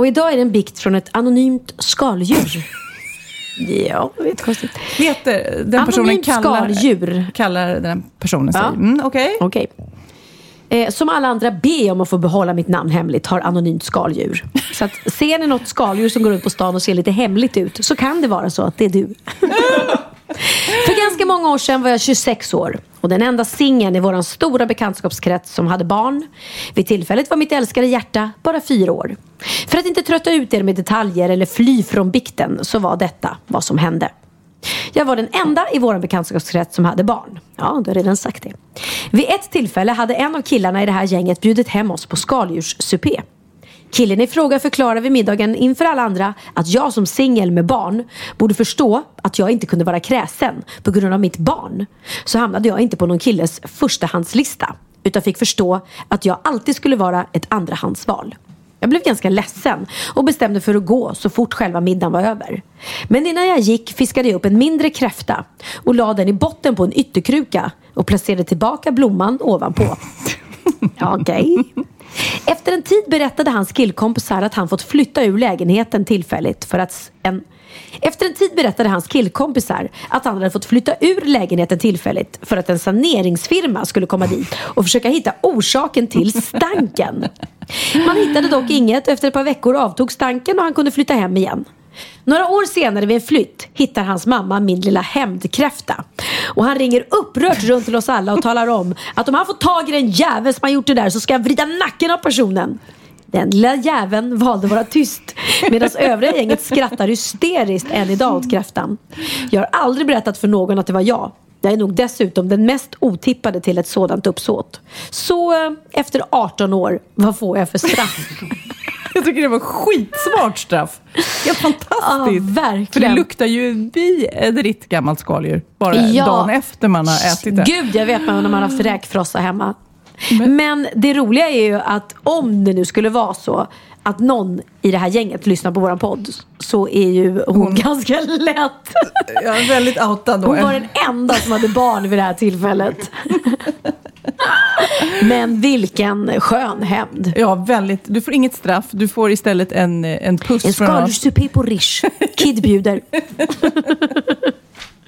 S5: Och idag är det en bikt från ett anonymt skaldjur. ja, det är konstigt.
S1: Heter den personen
S5: Anonymt
S1: kallar,
S5: skaldjur.
S1: kallar den personen sig?
S5: Ja.
S1: Mm, Okej.
S5: Okej. Eh, som alla andra ber om att få behålla mitt namn hemligt har anonymt skaldjur. Så att ser ni något skaldjur som går runt på stan och ser lite hemligt ut så kan det vara så att det är du. <laughs> För ganska många år sedan var jag 26 år och den enda singeln i vår stora bekantskapskrets som hade barn. Vid tillfället var mitt älskade hjärta bara fyra år. För att inte trötta ut er med detaljer eller fly från bikten så var detta vad som hände. Jag var den enda i vår bekantskapskrets som hade barn. Ja, du har redan sagt det. Vid ett tillfälle hade en av killarna i det här gänget bjudit hem oss på skaldjurssupé.
S2: Killen i fråga förklarar vid middagen inför alla andra att jag som singel med barn borde förstå att jag inte kunde vara kräsen på grund av mitt barn. Så hamnade jag inte på någon killes förstahandslista utan fick förstå att jag alltid skulle vara ett andrahandsval. Jag blev ganska ledsen och bestämde för att gå så fort själva middagen var över. Men innan jag gick fiskade jag upp en mindre kräfta och la den i botten på en ytterkruka och placerade tillbaka blomman ovanpå. <laughs> Ja, Okej. Efter en tid berättade hans killkompisar att han fått flytta ur lägenheten tillfälligt för att en efter en tid berättade hans killkompisar att han hade fått flytta ur lägenheten tillfälligt för att en saneringsfirma skulle komma dit och försöka hitta orsaken till stanken. Man hittade dock inget och efter ett par veckor avtog stanken och han kunde flytta hem igen. Några år senare vid en flytt hittar hans mamma min lilla hämndkräfta. Och han ringer upprört runt till oss alla och talar om att om han får tag i den jävel som har gjort det där så ska jag vrida nacken av personen. Den lilla jäveln valde att vara tyst medan övriga gänget skrattar hysteriskt än idag åt kräftan. Jag har aldrig berättat för någon att det var jag. Jag är nog dessutom den mest otippade till ett sådant uppsåt. Så eh, efter 18 år, vad får jag för straff? <laughs>
S1: Jag tycker det var skitsmart straff. Helt fantastiskt.
S2: Ja, verkligen.
S1: För det luktar ju vidrigt gammalt skaldjur. Bara
S2: Ja.
S1: dagen efter man har ätit det.
S2: Gud, jag vet man när man har haft räkfrossa hemma. Men, det roliga är ju att om det nu skulle vara så att någon i det här gänget lyssnar på våran podd så är ju hon, ganska lätt.
S1: Jag är väldigt outad då.
S2: Hon var den enda som hade barn vid det här tillfället. <laughs> Men vilken skön hämnd.
S1: Ja, väldigt. Du får inget straff. Du får istället en, en puss
S2: En skaldjurssupé på Rish. Kid bjuder. <laughs>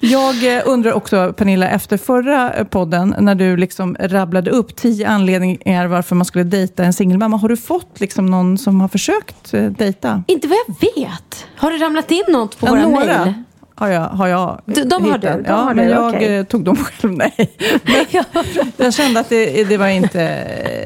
S1: Jag eh, undrar också, Pernilla, efter förra eh, podden, när du liksom rabblade upp tio anledningar varför man skulle dejta en singelmamma. Har du fått liksom någon som har försökt eh, dejta?
S2: Inte vad jag vet. Har det ramlat in något på
S1: Ja,
S2: våra
S1: några
S2: mejl?
S1: Har jag, har jag
S2: De- de har
S1: hittat.
S2: du, de
S1: ja,
S2: har
S1: men
S2: du,
S1: jag
S2: okej.
S1: eh, tog dem <laughs> själv. Nej. Jag kände att det, det var inte...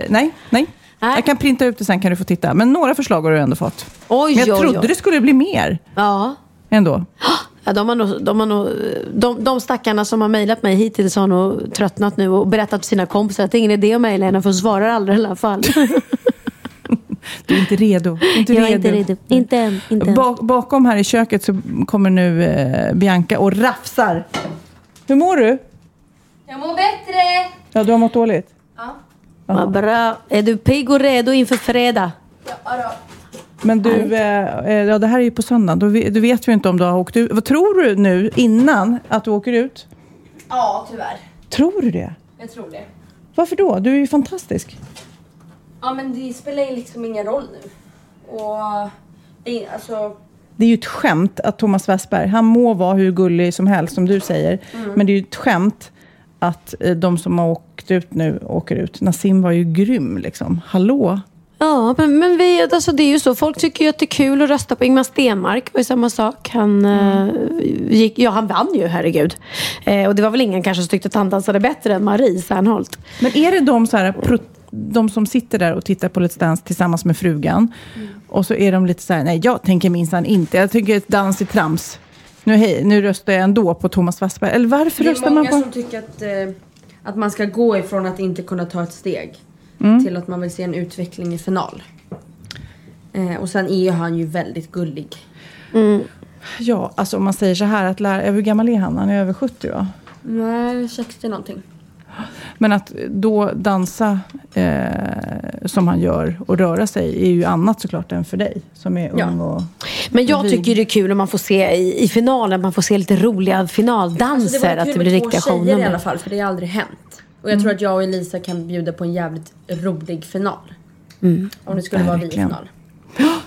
S1: Nej, nej.
S2: Nej.
S1: Jag kan printa ut det sen kan du få titta. Men några förslag har du ändå fått.
S2: Oj,
S1: Men jag
S2: oj,
S1: trodde
S2: oj.
S1: det skulle bli mer
S2: Ja.
S1: ändå. <gasps>
S2: Ja, de, har nog, de, har nog, de, de stackarna som har mejlat mig hittills har nog tröttnat nu och berättat för sina kompisar att det är ingen idé att mejla henne för hon svarar aldrig i alla fall. <laughs>
S1: Du är inte redo. Inte
S2: Jag är inte redo. Inte än. Inte än.
S1: Bak, bakom här i köket så kommer nu eh, Bianca och rafsar. Hur mår du?
S4: Jag mår bättre!
S1: Ja, du har mått dåligt.
S2: Vad bra. Är du pigg och redo inför fredag?
S4: Ja, då.
S1: Men du, eh, eh, ja, det här är ju på söndag. Ve- du vet ju inte om du har åkt ut. Vad tror du nu innan att du åker ut?
S4: ja, tyvärr.
S1: Tror du det?
S4: Jag tror det.
S1: Varför då? Du är ju fantastisk.
S4: Ja, men det spelar ju liksom ingen roll nu. Och det är, alltså,
S1: Det är ju ett skämt att Thomas Westberg, han må vara hur gullig som helst som du säger. Men det är ju ett skämt att eh, de som har åkt ut nu åker ut. Nassim var ju grym liksom. Hallå?
S2: Ja, men, men vi, alltså det är ju så. Folk tycker ju att det är kul att rösta på Ingmar Stenmark. Det var ju samma sak. Han, eh, gick, ja, han vann ju, herregud. Eh, och det var väl ingen kanske som tyckte att han dansade bättre än Marie Serneholt.
S1: Men är det de, så här, pro, de som sitter där och tittar på Let's Dance tillsammans med frugan och så är de lite så här, nej jag tänker minsann inte, jag tycker ett dans i trams. Nu, hej, nu röstar jag ändå på Thomas Wassberg. Eller varför
S6: Det är
S1: röstar man
S6: många
S1: på...
S6: som tycker att, eh, att man ska gå ifrån att inte kunna ta ett steg
S1: Mm.
S6: till att man vill se en utveckling i final. Eh, och sen är han ju väldigt gullig.
S1: Ja, alltså om man säger så här, att lära, hur gammal är han? Han är över 70 va?
S6: Nej, 60 någonting.
S1: Men att då dansa eh, som han gör och röra sig är ju annat såklart än för dig som är ung
S6: Ja.
S1: och...
S2: Men jag
S1: Vig.
S2: tycker det är kul om man får se i, i finalen, man får se lite roliga finaldanser.
S6: Alltså, det var
S2: att
S6: kul
S2: det blir
S6: med två
S2: riktiga
S6: tjejer i
S2: shownummer.
S6: alla fall, för det har aldrig hänt. Och jag tror att jag och Elisa kan bjuda på en jävligt rolig final. Om det skulle vara vi i
S1: Verkligen.
S6: final. <gasps>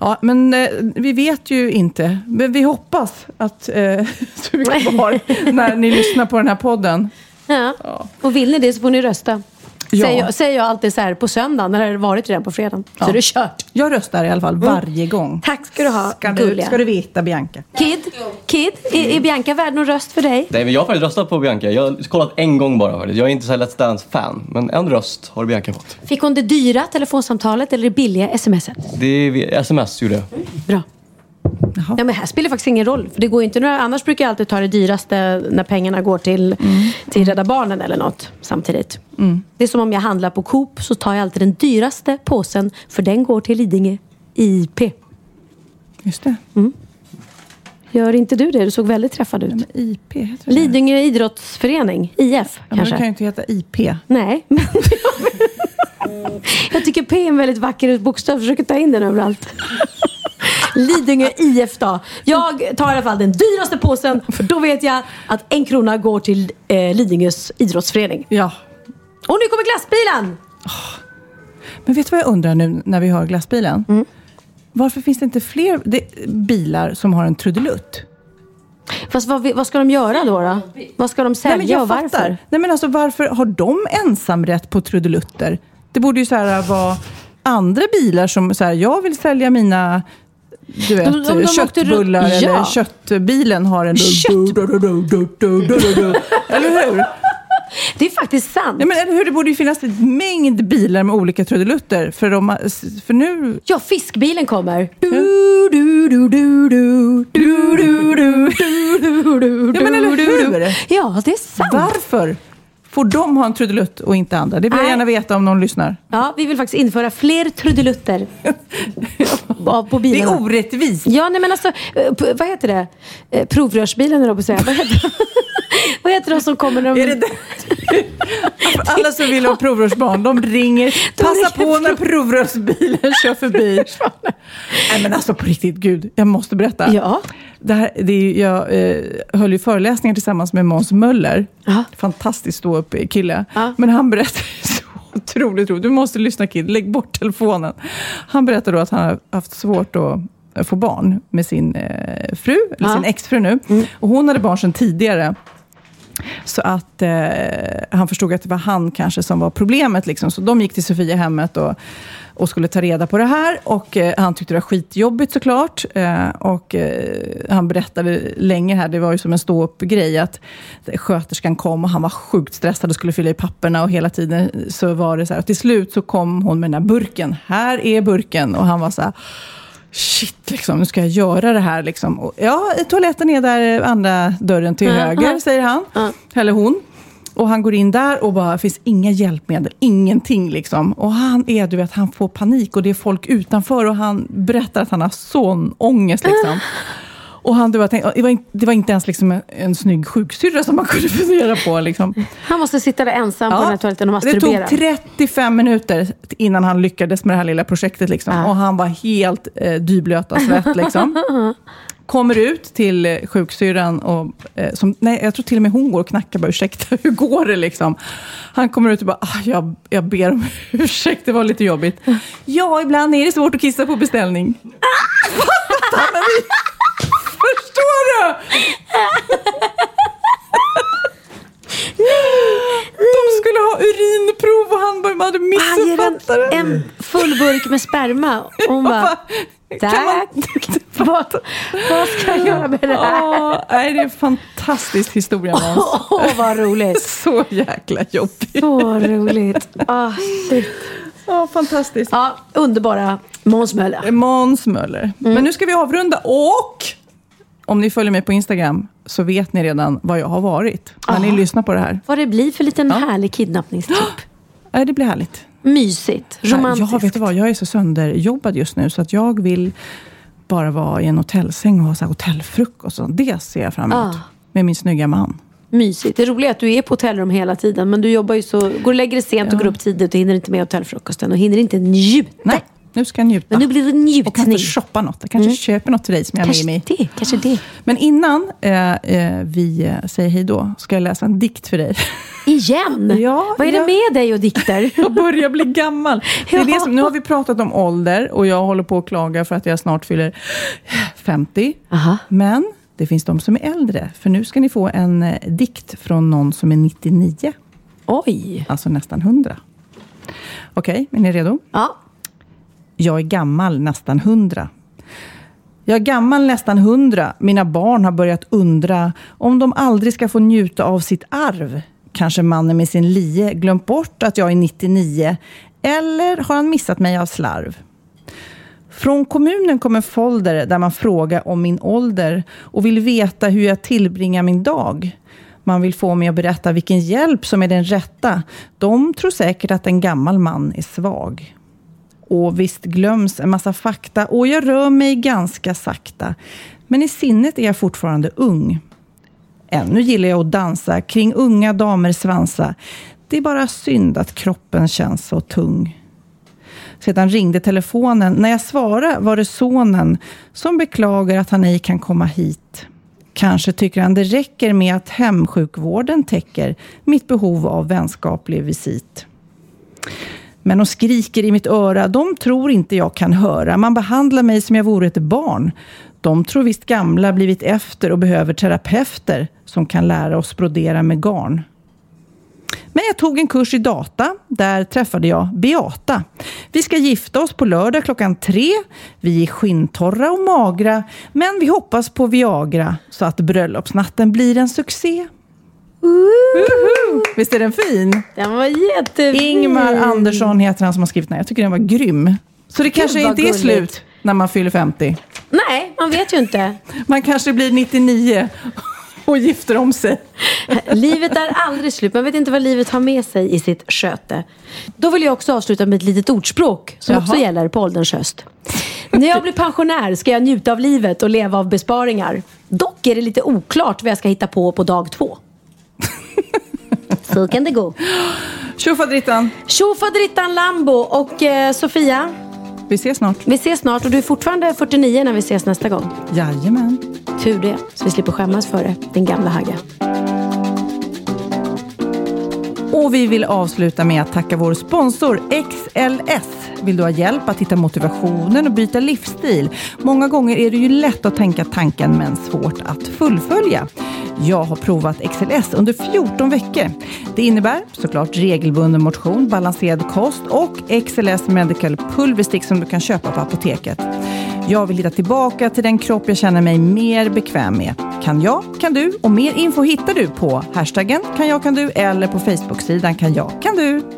S1: Ja, men eh, vi vet ju inte. Men vi hoppas att eh, <laughs> du är kvar <laughs> när ni lyssnar på den här podden.
S2: Ja. Och vill ni det så får ni rösta.
S1: Ja.
S2: Säger, jag, säger jag alltid så här på söndagen, när det har varit redan på fredagen. Så
S1: Ja.
S2: är det kört.
S1: Jag röstar i alla fall varje gång.
S2: Tack ska du ha,
S1: Ska du, ska du veta, Bianca.
S2: Kid, Kid är, är Bianca värd någon röst för dig?
S3: Nej men jag har faktiskt röstat på Bianca. Jag har kollat en gång bara faktiskt. Jag är inte så här Let's Dance-fan. Men en röst har Bianca fått.
S2: Fick hon det dyra telefonsamtalet eller det billiga smset?
S3: Det är sms gjorde jag.
S2: Bra. Ja, men här spelar det faktiskt ingen roll. För det går inte några, annars brukar jag alltid ta det dyraste när pengarna går till, till Rädda Barnen eller något samtidigt. Det är som om jag handlar på Coop så tar jag alltid den dyraste påsen för den går till Lidingö IP.
S1: Just det.
S2: Gör inte du det? Du såg väldigt träffad ut.
S1: IP heter det.
S2: Lidingö idrottsförening, IF
S1: Ja, men det
S2: kanske?
S1: kan ju inte heta IP.
S2: Nej. men- <laughs> jag tycker P är en väldigt vacker bokstav. Försöker ta in den överallt. <laughs> Lidingö IF då. Jag tar i alla fall den dyraste påsen. För då vet jag att en krona går till eh, Lidingös idrottsförening.
S1: Ja.
S2: Och nu kommer glassbilen!
S1: Men vet du vad jag undrar nu när vi hör glassbilen? Varför finns det inte fler bilar som har en trudelutt?
S2: Fast vad, vad ska de göra då? då? Vad ska de sälja
S1: Nej, jag
S2: och varför?
S1: fattar. Nej, men alltså, varför har de ensamrätt på trudelutter? Det borde ju så här vara andra bilar som så här, jag vill sälja mina du vet,
S2: de- de åkte
S1: köttbullar
S2: runt-
S1: eller
S2: Ja.
S1: köttbilen har en...
S2: Kött-
S1: Eller hur?
S2: Det är faktiskt sant.
S1: Nej, men eller hur? Det borde ju finnas en mängd bilar med olika trudelutter. För, de, för nu...
S2: Ja, fiskbilen kommer. Du, du, du, du, du, du, du, du, du, du,
S1: Ja, men eller hur?
S2: Ja, det är sant.
S1: Varför får de ha en trudelutt och inte andra? Det vill jag
S2: Nej.
S1: gärna veta om någon lyssnar.
S2: Ja, vi vill faktiskt införa fler trudelutter <laughs> på, på
S1: Det
S2: bilarna.
S1: är orättvist.
S2: Ja, nej men alltså, eh, vad heter det? Eh, Provrörsbilen, eller på att säga. Vad heter, <laughs> vad heter de som kommer när de...
S1: Är det? <laughs> Alla som vill ha provrörsbarn, de ringer. Passa
S2: ringer
S1: på när provrörsbilen kör förbi. Nej men alltså på riktigt, gud, jag måste berätta.
S2: Ja.
S1: Det här, det är, jag eh, höll ju föreläsningar tillsammans med Måns Möller.
S2: Ja.
S1: Fantastiskt stå upp kille.
S2: Ja.
S1: Men han berättade <laughs> så otroligt roligt. Du måste lyssna kid, lägg bort telefonen. Han berättade då att han har haft svårt att få barn med sin eh, fru, eller
S2: Ja.
S1: sin exfru nu. Och hon hade barn sedan tidigare. Så att eh, han förstod att det var han kanske som var problemet. Liksom. Så de gick till Sofiahemmet och, och skulle ta reda på det här. Och eh, han tyckte det var skitjobbigt såklart. Eh, och eh, han berättade länge här, det var ju som en ståuppgrej, att sköterskan kom och han var sjukt stressad och skulle fylla i papperna och hela tiden så var det så här. Och till slut så kom hon med den här burken. Här är burken. Och han var så här, Shit, liksom, nu ska jag göra det här. Liksom. Och, ja, toaletten är där, andra dörren till
S2: Ja,
S1: höger, säger han.
S2: Ja.
S1: Eller hon. Och han går in där och bara, finns inga hjälpmedel, ingenting liksom. Och han är, du vet, han får panik och det är folk utanför och han berättar att han har sån ångest liksom. <gasps> Och han, du tänkte, det, var inte, det var inte ens liksom en, en snygg sjuksyrra som man kunde fundera på. Liksom.
S2: Han måste sitta där ensam på den här toaletten och
S1: det
S2: masturbera.
S1: tog 35 minuter innan han lyckades med det här lilla projektet. Liksom.
S2: Ja.
S1: Och han var helt eh, dyblöt av svett. Liksom. <laughs> Kommer ut till eh, sjuksyrran och, eh, som, nej, jag tror till och med hon går och knackar bara, ursäkta, <laughs> hur går det liksom? Han kommer ut och bara, ah, jag, jag ber om <laughs> ursäkt, det var lite jobbigt. Ja, ibland är det svårt att kissa på beställning. <laughs> Förstår du? De skulle ha urinprov och han bara hade missuppfattat det.
S2: en, full burk med sperma. Och hon bara, tack. <laughs> vad, vad ska jag göra med det här?
S1: Åh, nej, det är en fantastisk historia Måns. <laughs>
S2: Åh, vad roligt. <laughs>
S1: Så jäkla jobbigt.
S2: Så roligt. Ah, shit.
S1: Ja, fantastiskt.
S2: Ja, underbara Måns Möller.
S1: Måns Möller. Men nu ska vi avrunda och om ni följer mig på Instagram så vet ni redan vad jag har varit när ni
S2: Ah.
S1: lyssnar på det här.
S2: Vad det blir för liten härlig kidnappningstripp. <gasps>
S1: Nej, det blir härligt.
S2: Mysigt, romantiskt.
S1: Ja, vet du vad? Jag är så sönderjobbad just nu så att jag vill bara vara i en hotellsäng och ha så hotellfrukost. och Det ser jag fram emot.
S2: Ah.
S1: Med min snygga man.
S2: Mysigt. Det roliga är att du är på hotellrum hela tiden. Men du jobbar ju så, går och lägger dig sent och går upp tidigt och hinner inte med hotellfrukosten. Och hinner inte njuta.
S1: Nej, nu ska jag njuta.
S2: Men nu blir det
S1: och
S2: njutning.
S1: kanske shoppa något. Jag kanske köper något till dig som jag har med mig.
S2: det, kanske det.
S1: Men innan eh, eh, vi säger hej då, ska jag läsa en dikt för dig.
S2: Igen? <laughs>
S1: Ja,
S2: Vad är det
S1: ja.
S2: med dig och dikter? <laughs>
S1: Jag börjar bli gammal. <laughs> Det är
S2: Ja.
S1: det som, nu har vi pratat om ålder och jag håller på att klaga för att jag snart fyller 50.
S2: Aha.
S1: Men det finns de som är äldre. För nu ska ni få en eh, dikt från någon som är 99.
S2: Oj.
S1: Alltså nästan 100. Okej, är ni redo?
S2: Ja.
S1: Jag är gammal, nästan hundra. Jag är gammal, nästan hundra. Mina barn har börjat undra om de aldrig ska få njuta av sitt arv. Kanske mannen med sin lie glömt bort att jag är 99. Eller har han missat mig av slarv? Från kommunen kom en folder där man frågar om min ålder och vill veta hur jag tillbringar min dag. Man vill få mig att berätta vilken hjälp som är den rätta. De tror säkert att en gammal man är svag. Och visst glöms en massa fakta och jag rör mig ganska sakta. Men i sinnet är jag fortfarande ung. Ännu gillar jag att dansa kring unga damer svansa. Det är bara synd att kroppen känns så tung. Sedan ringde telefonen. När jag svarade var det sonen som beklagar att han ej kan komma hit. Kanske tycker han det räcker med att hemsjukvården täcker mitt behov av vänskaplig visit. Men de skriker i mitt öra. De tror inte jag kan höra. Man behandlar mig som jag vore ett barn. De tror visst gamla blivit efter och behöver terapeuter som kan lära oss brodera med garn. Men jag tog en kurs i data. Där träffade jag Beata. Vi ska gifta oss på lördag klockan tre. Vi är skinntorra och magra, men vi hoppas på Viagra så att bröllopsnatten blir en succé. Woho! Visst är den fin?
S2: Den var jättefin.
S1: Ingmar Andersson heter han som har skrivit den. Jag tycker den var grym. Så det kanske inte är
S2: gulligt.
S1: slut när man fyller 50.
S2: Nej, man vet ju inte.
S1: Man kanske blir 99 och gifter om sig.
S2: Livet är aldrig slut. Man vet inte vad livet har med sig i sitt sköte. Då vill jag också avsluta med ett litet ordspråk som
S1: Jaha.
S2: också gäller på ålderns höst. När jag blir pensionär ska jag njuta av livet och leva av besparingar. Dock är det lite oklart vad jag ska hitta på på dag två. Så kan det gå.
S1: Tjofaderittan,
S2: Tjofaderittan Lambo och eh, Sofia.
S1: vi ses snart.
S2: Vi ses snart och du är fortfarande 49 när vi ses nästa gång.
S1: Jajamän.
S2: Tur det, så vi slipper skämmas för det, din gamla hagga.
S1: Och vi vill avsluta med att tacka vår sponsor XLS. Vill du ha hjälp att hitta motivationen och byta livsstil? Många gånger är det ju lätt att tänka tanken men svårt att fullfölja. Jag har provat XLS under 14 veckor. Det innebär såklart regelbunden motion, balanserad kost och XLS Medical Pulverstick som du kan köpa på apoteket. Jag vill hitta tillbaka till den kropp jag känner mig mer bekväm med. Kan jag, kan du och mer info hittar du på hashtaggen kan jag, kan du eller på Facebook-sidan kan jag, kan du.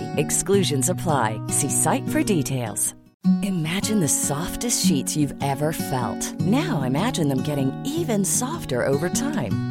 S7: Exclusions apply. See site for details. Imagine the softest sheets you've ever felt. Now imagine them getting even softer over time.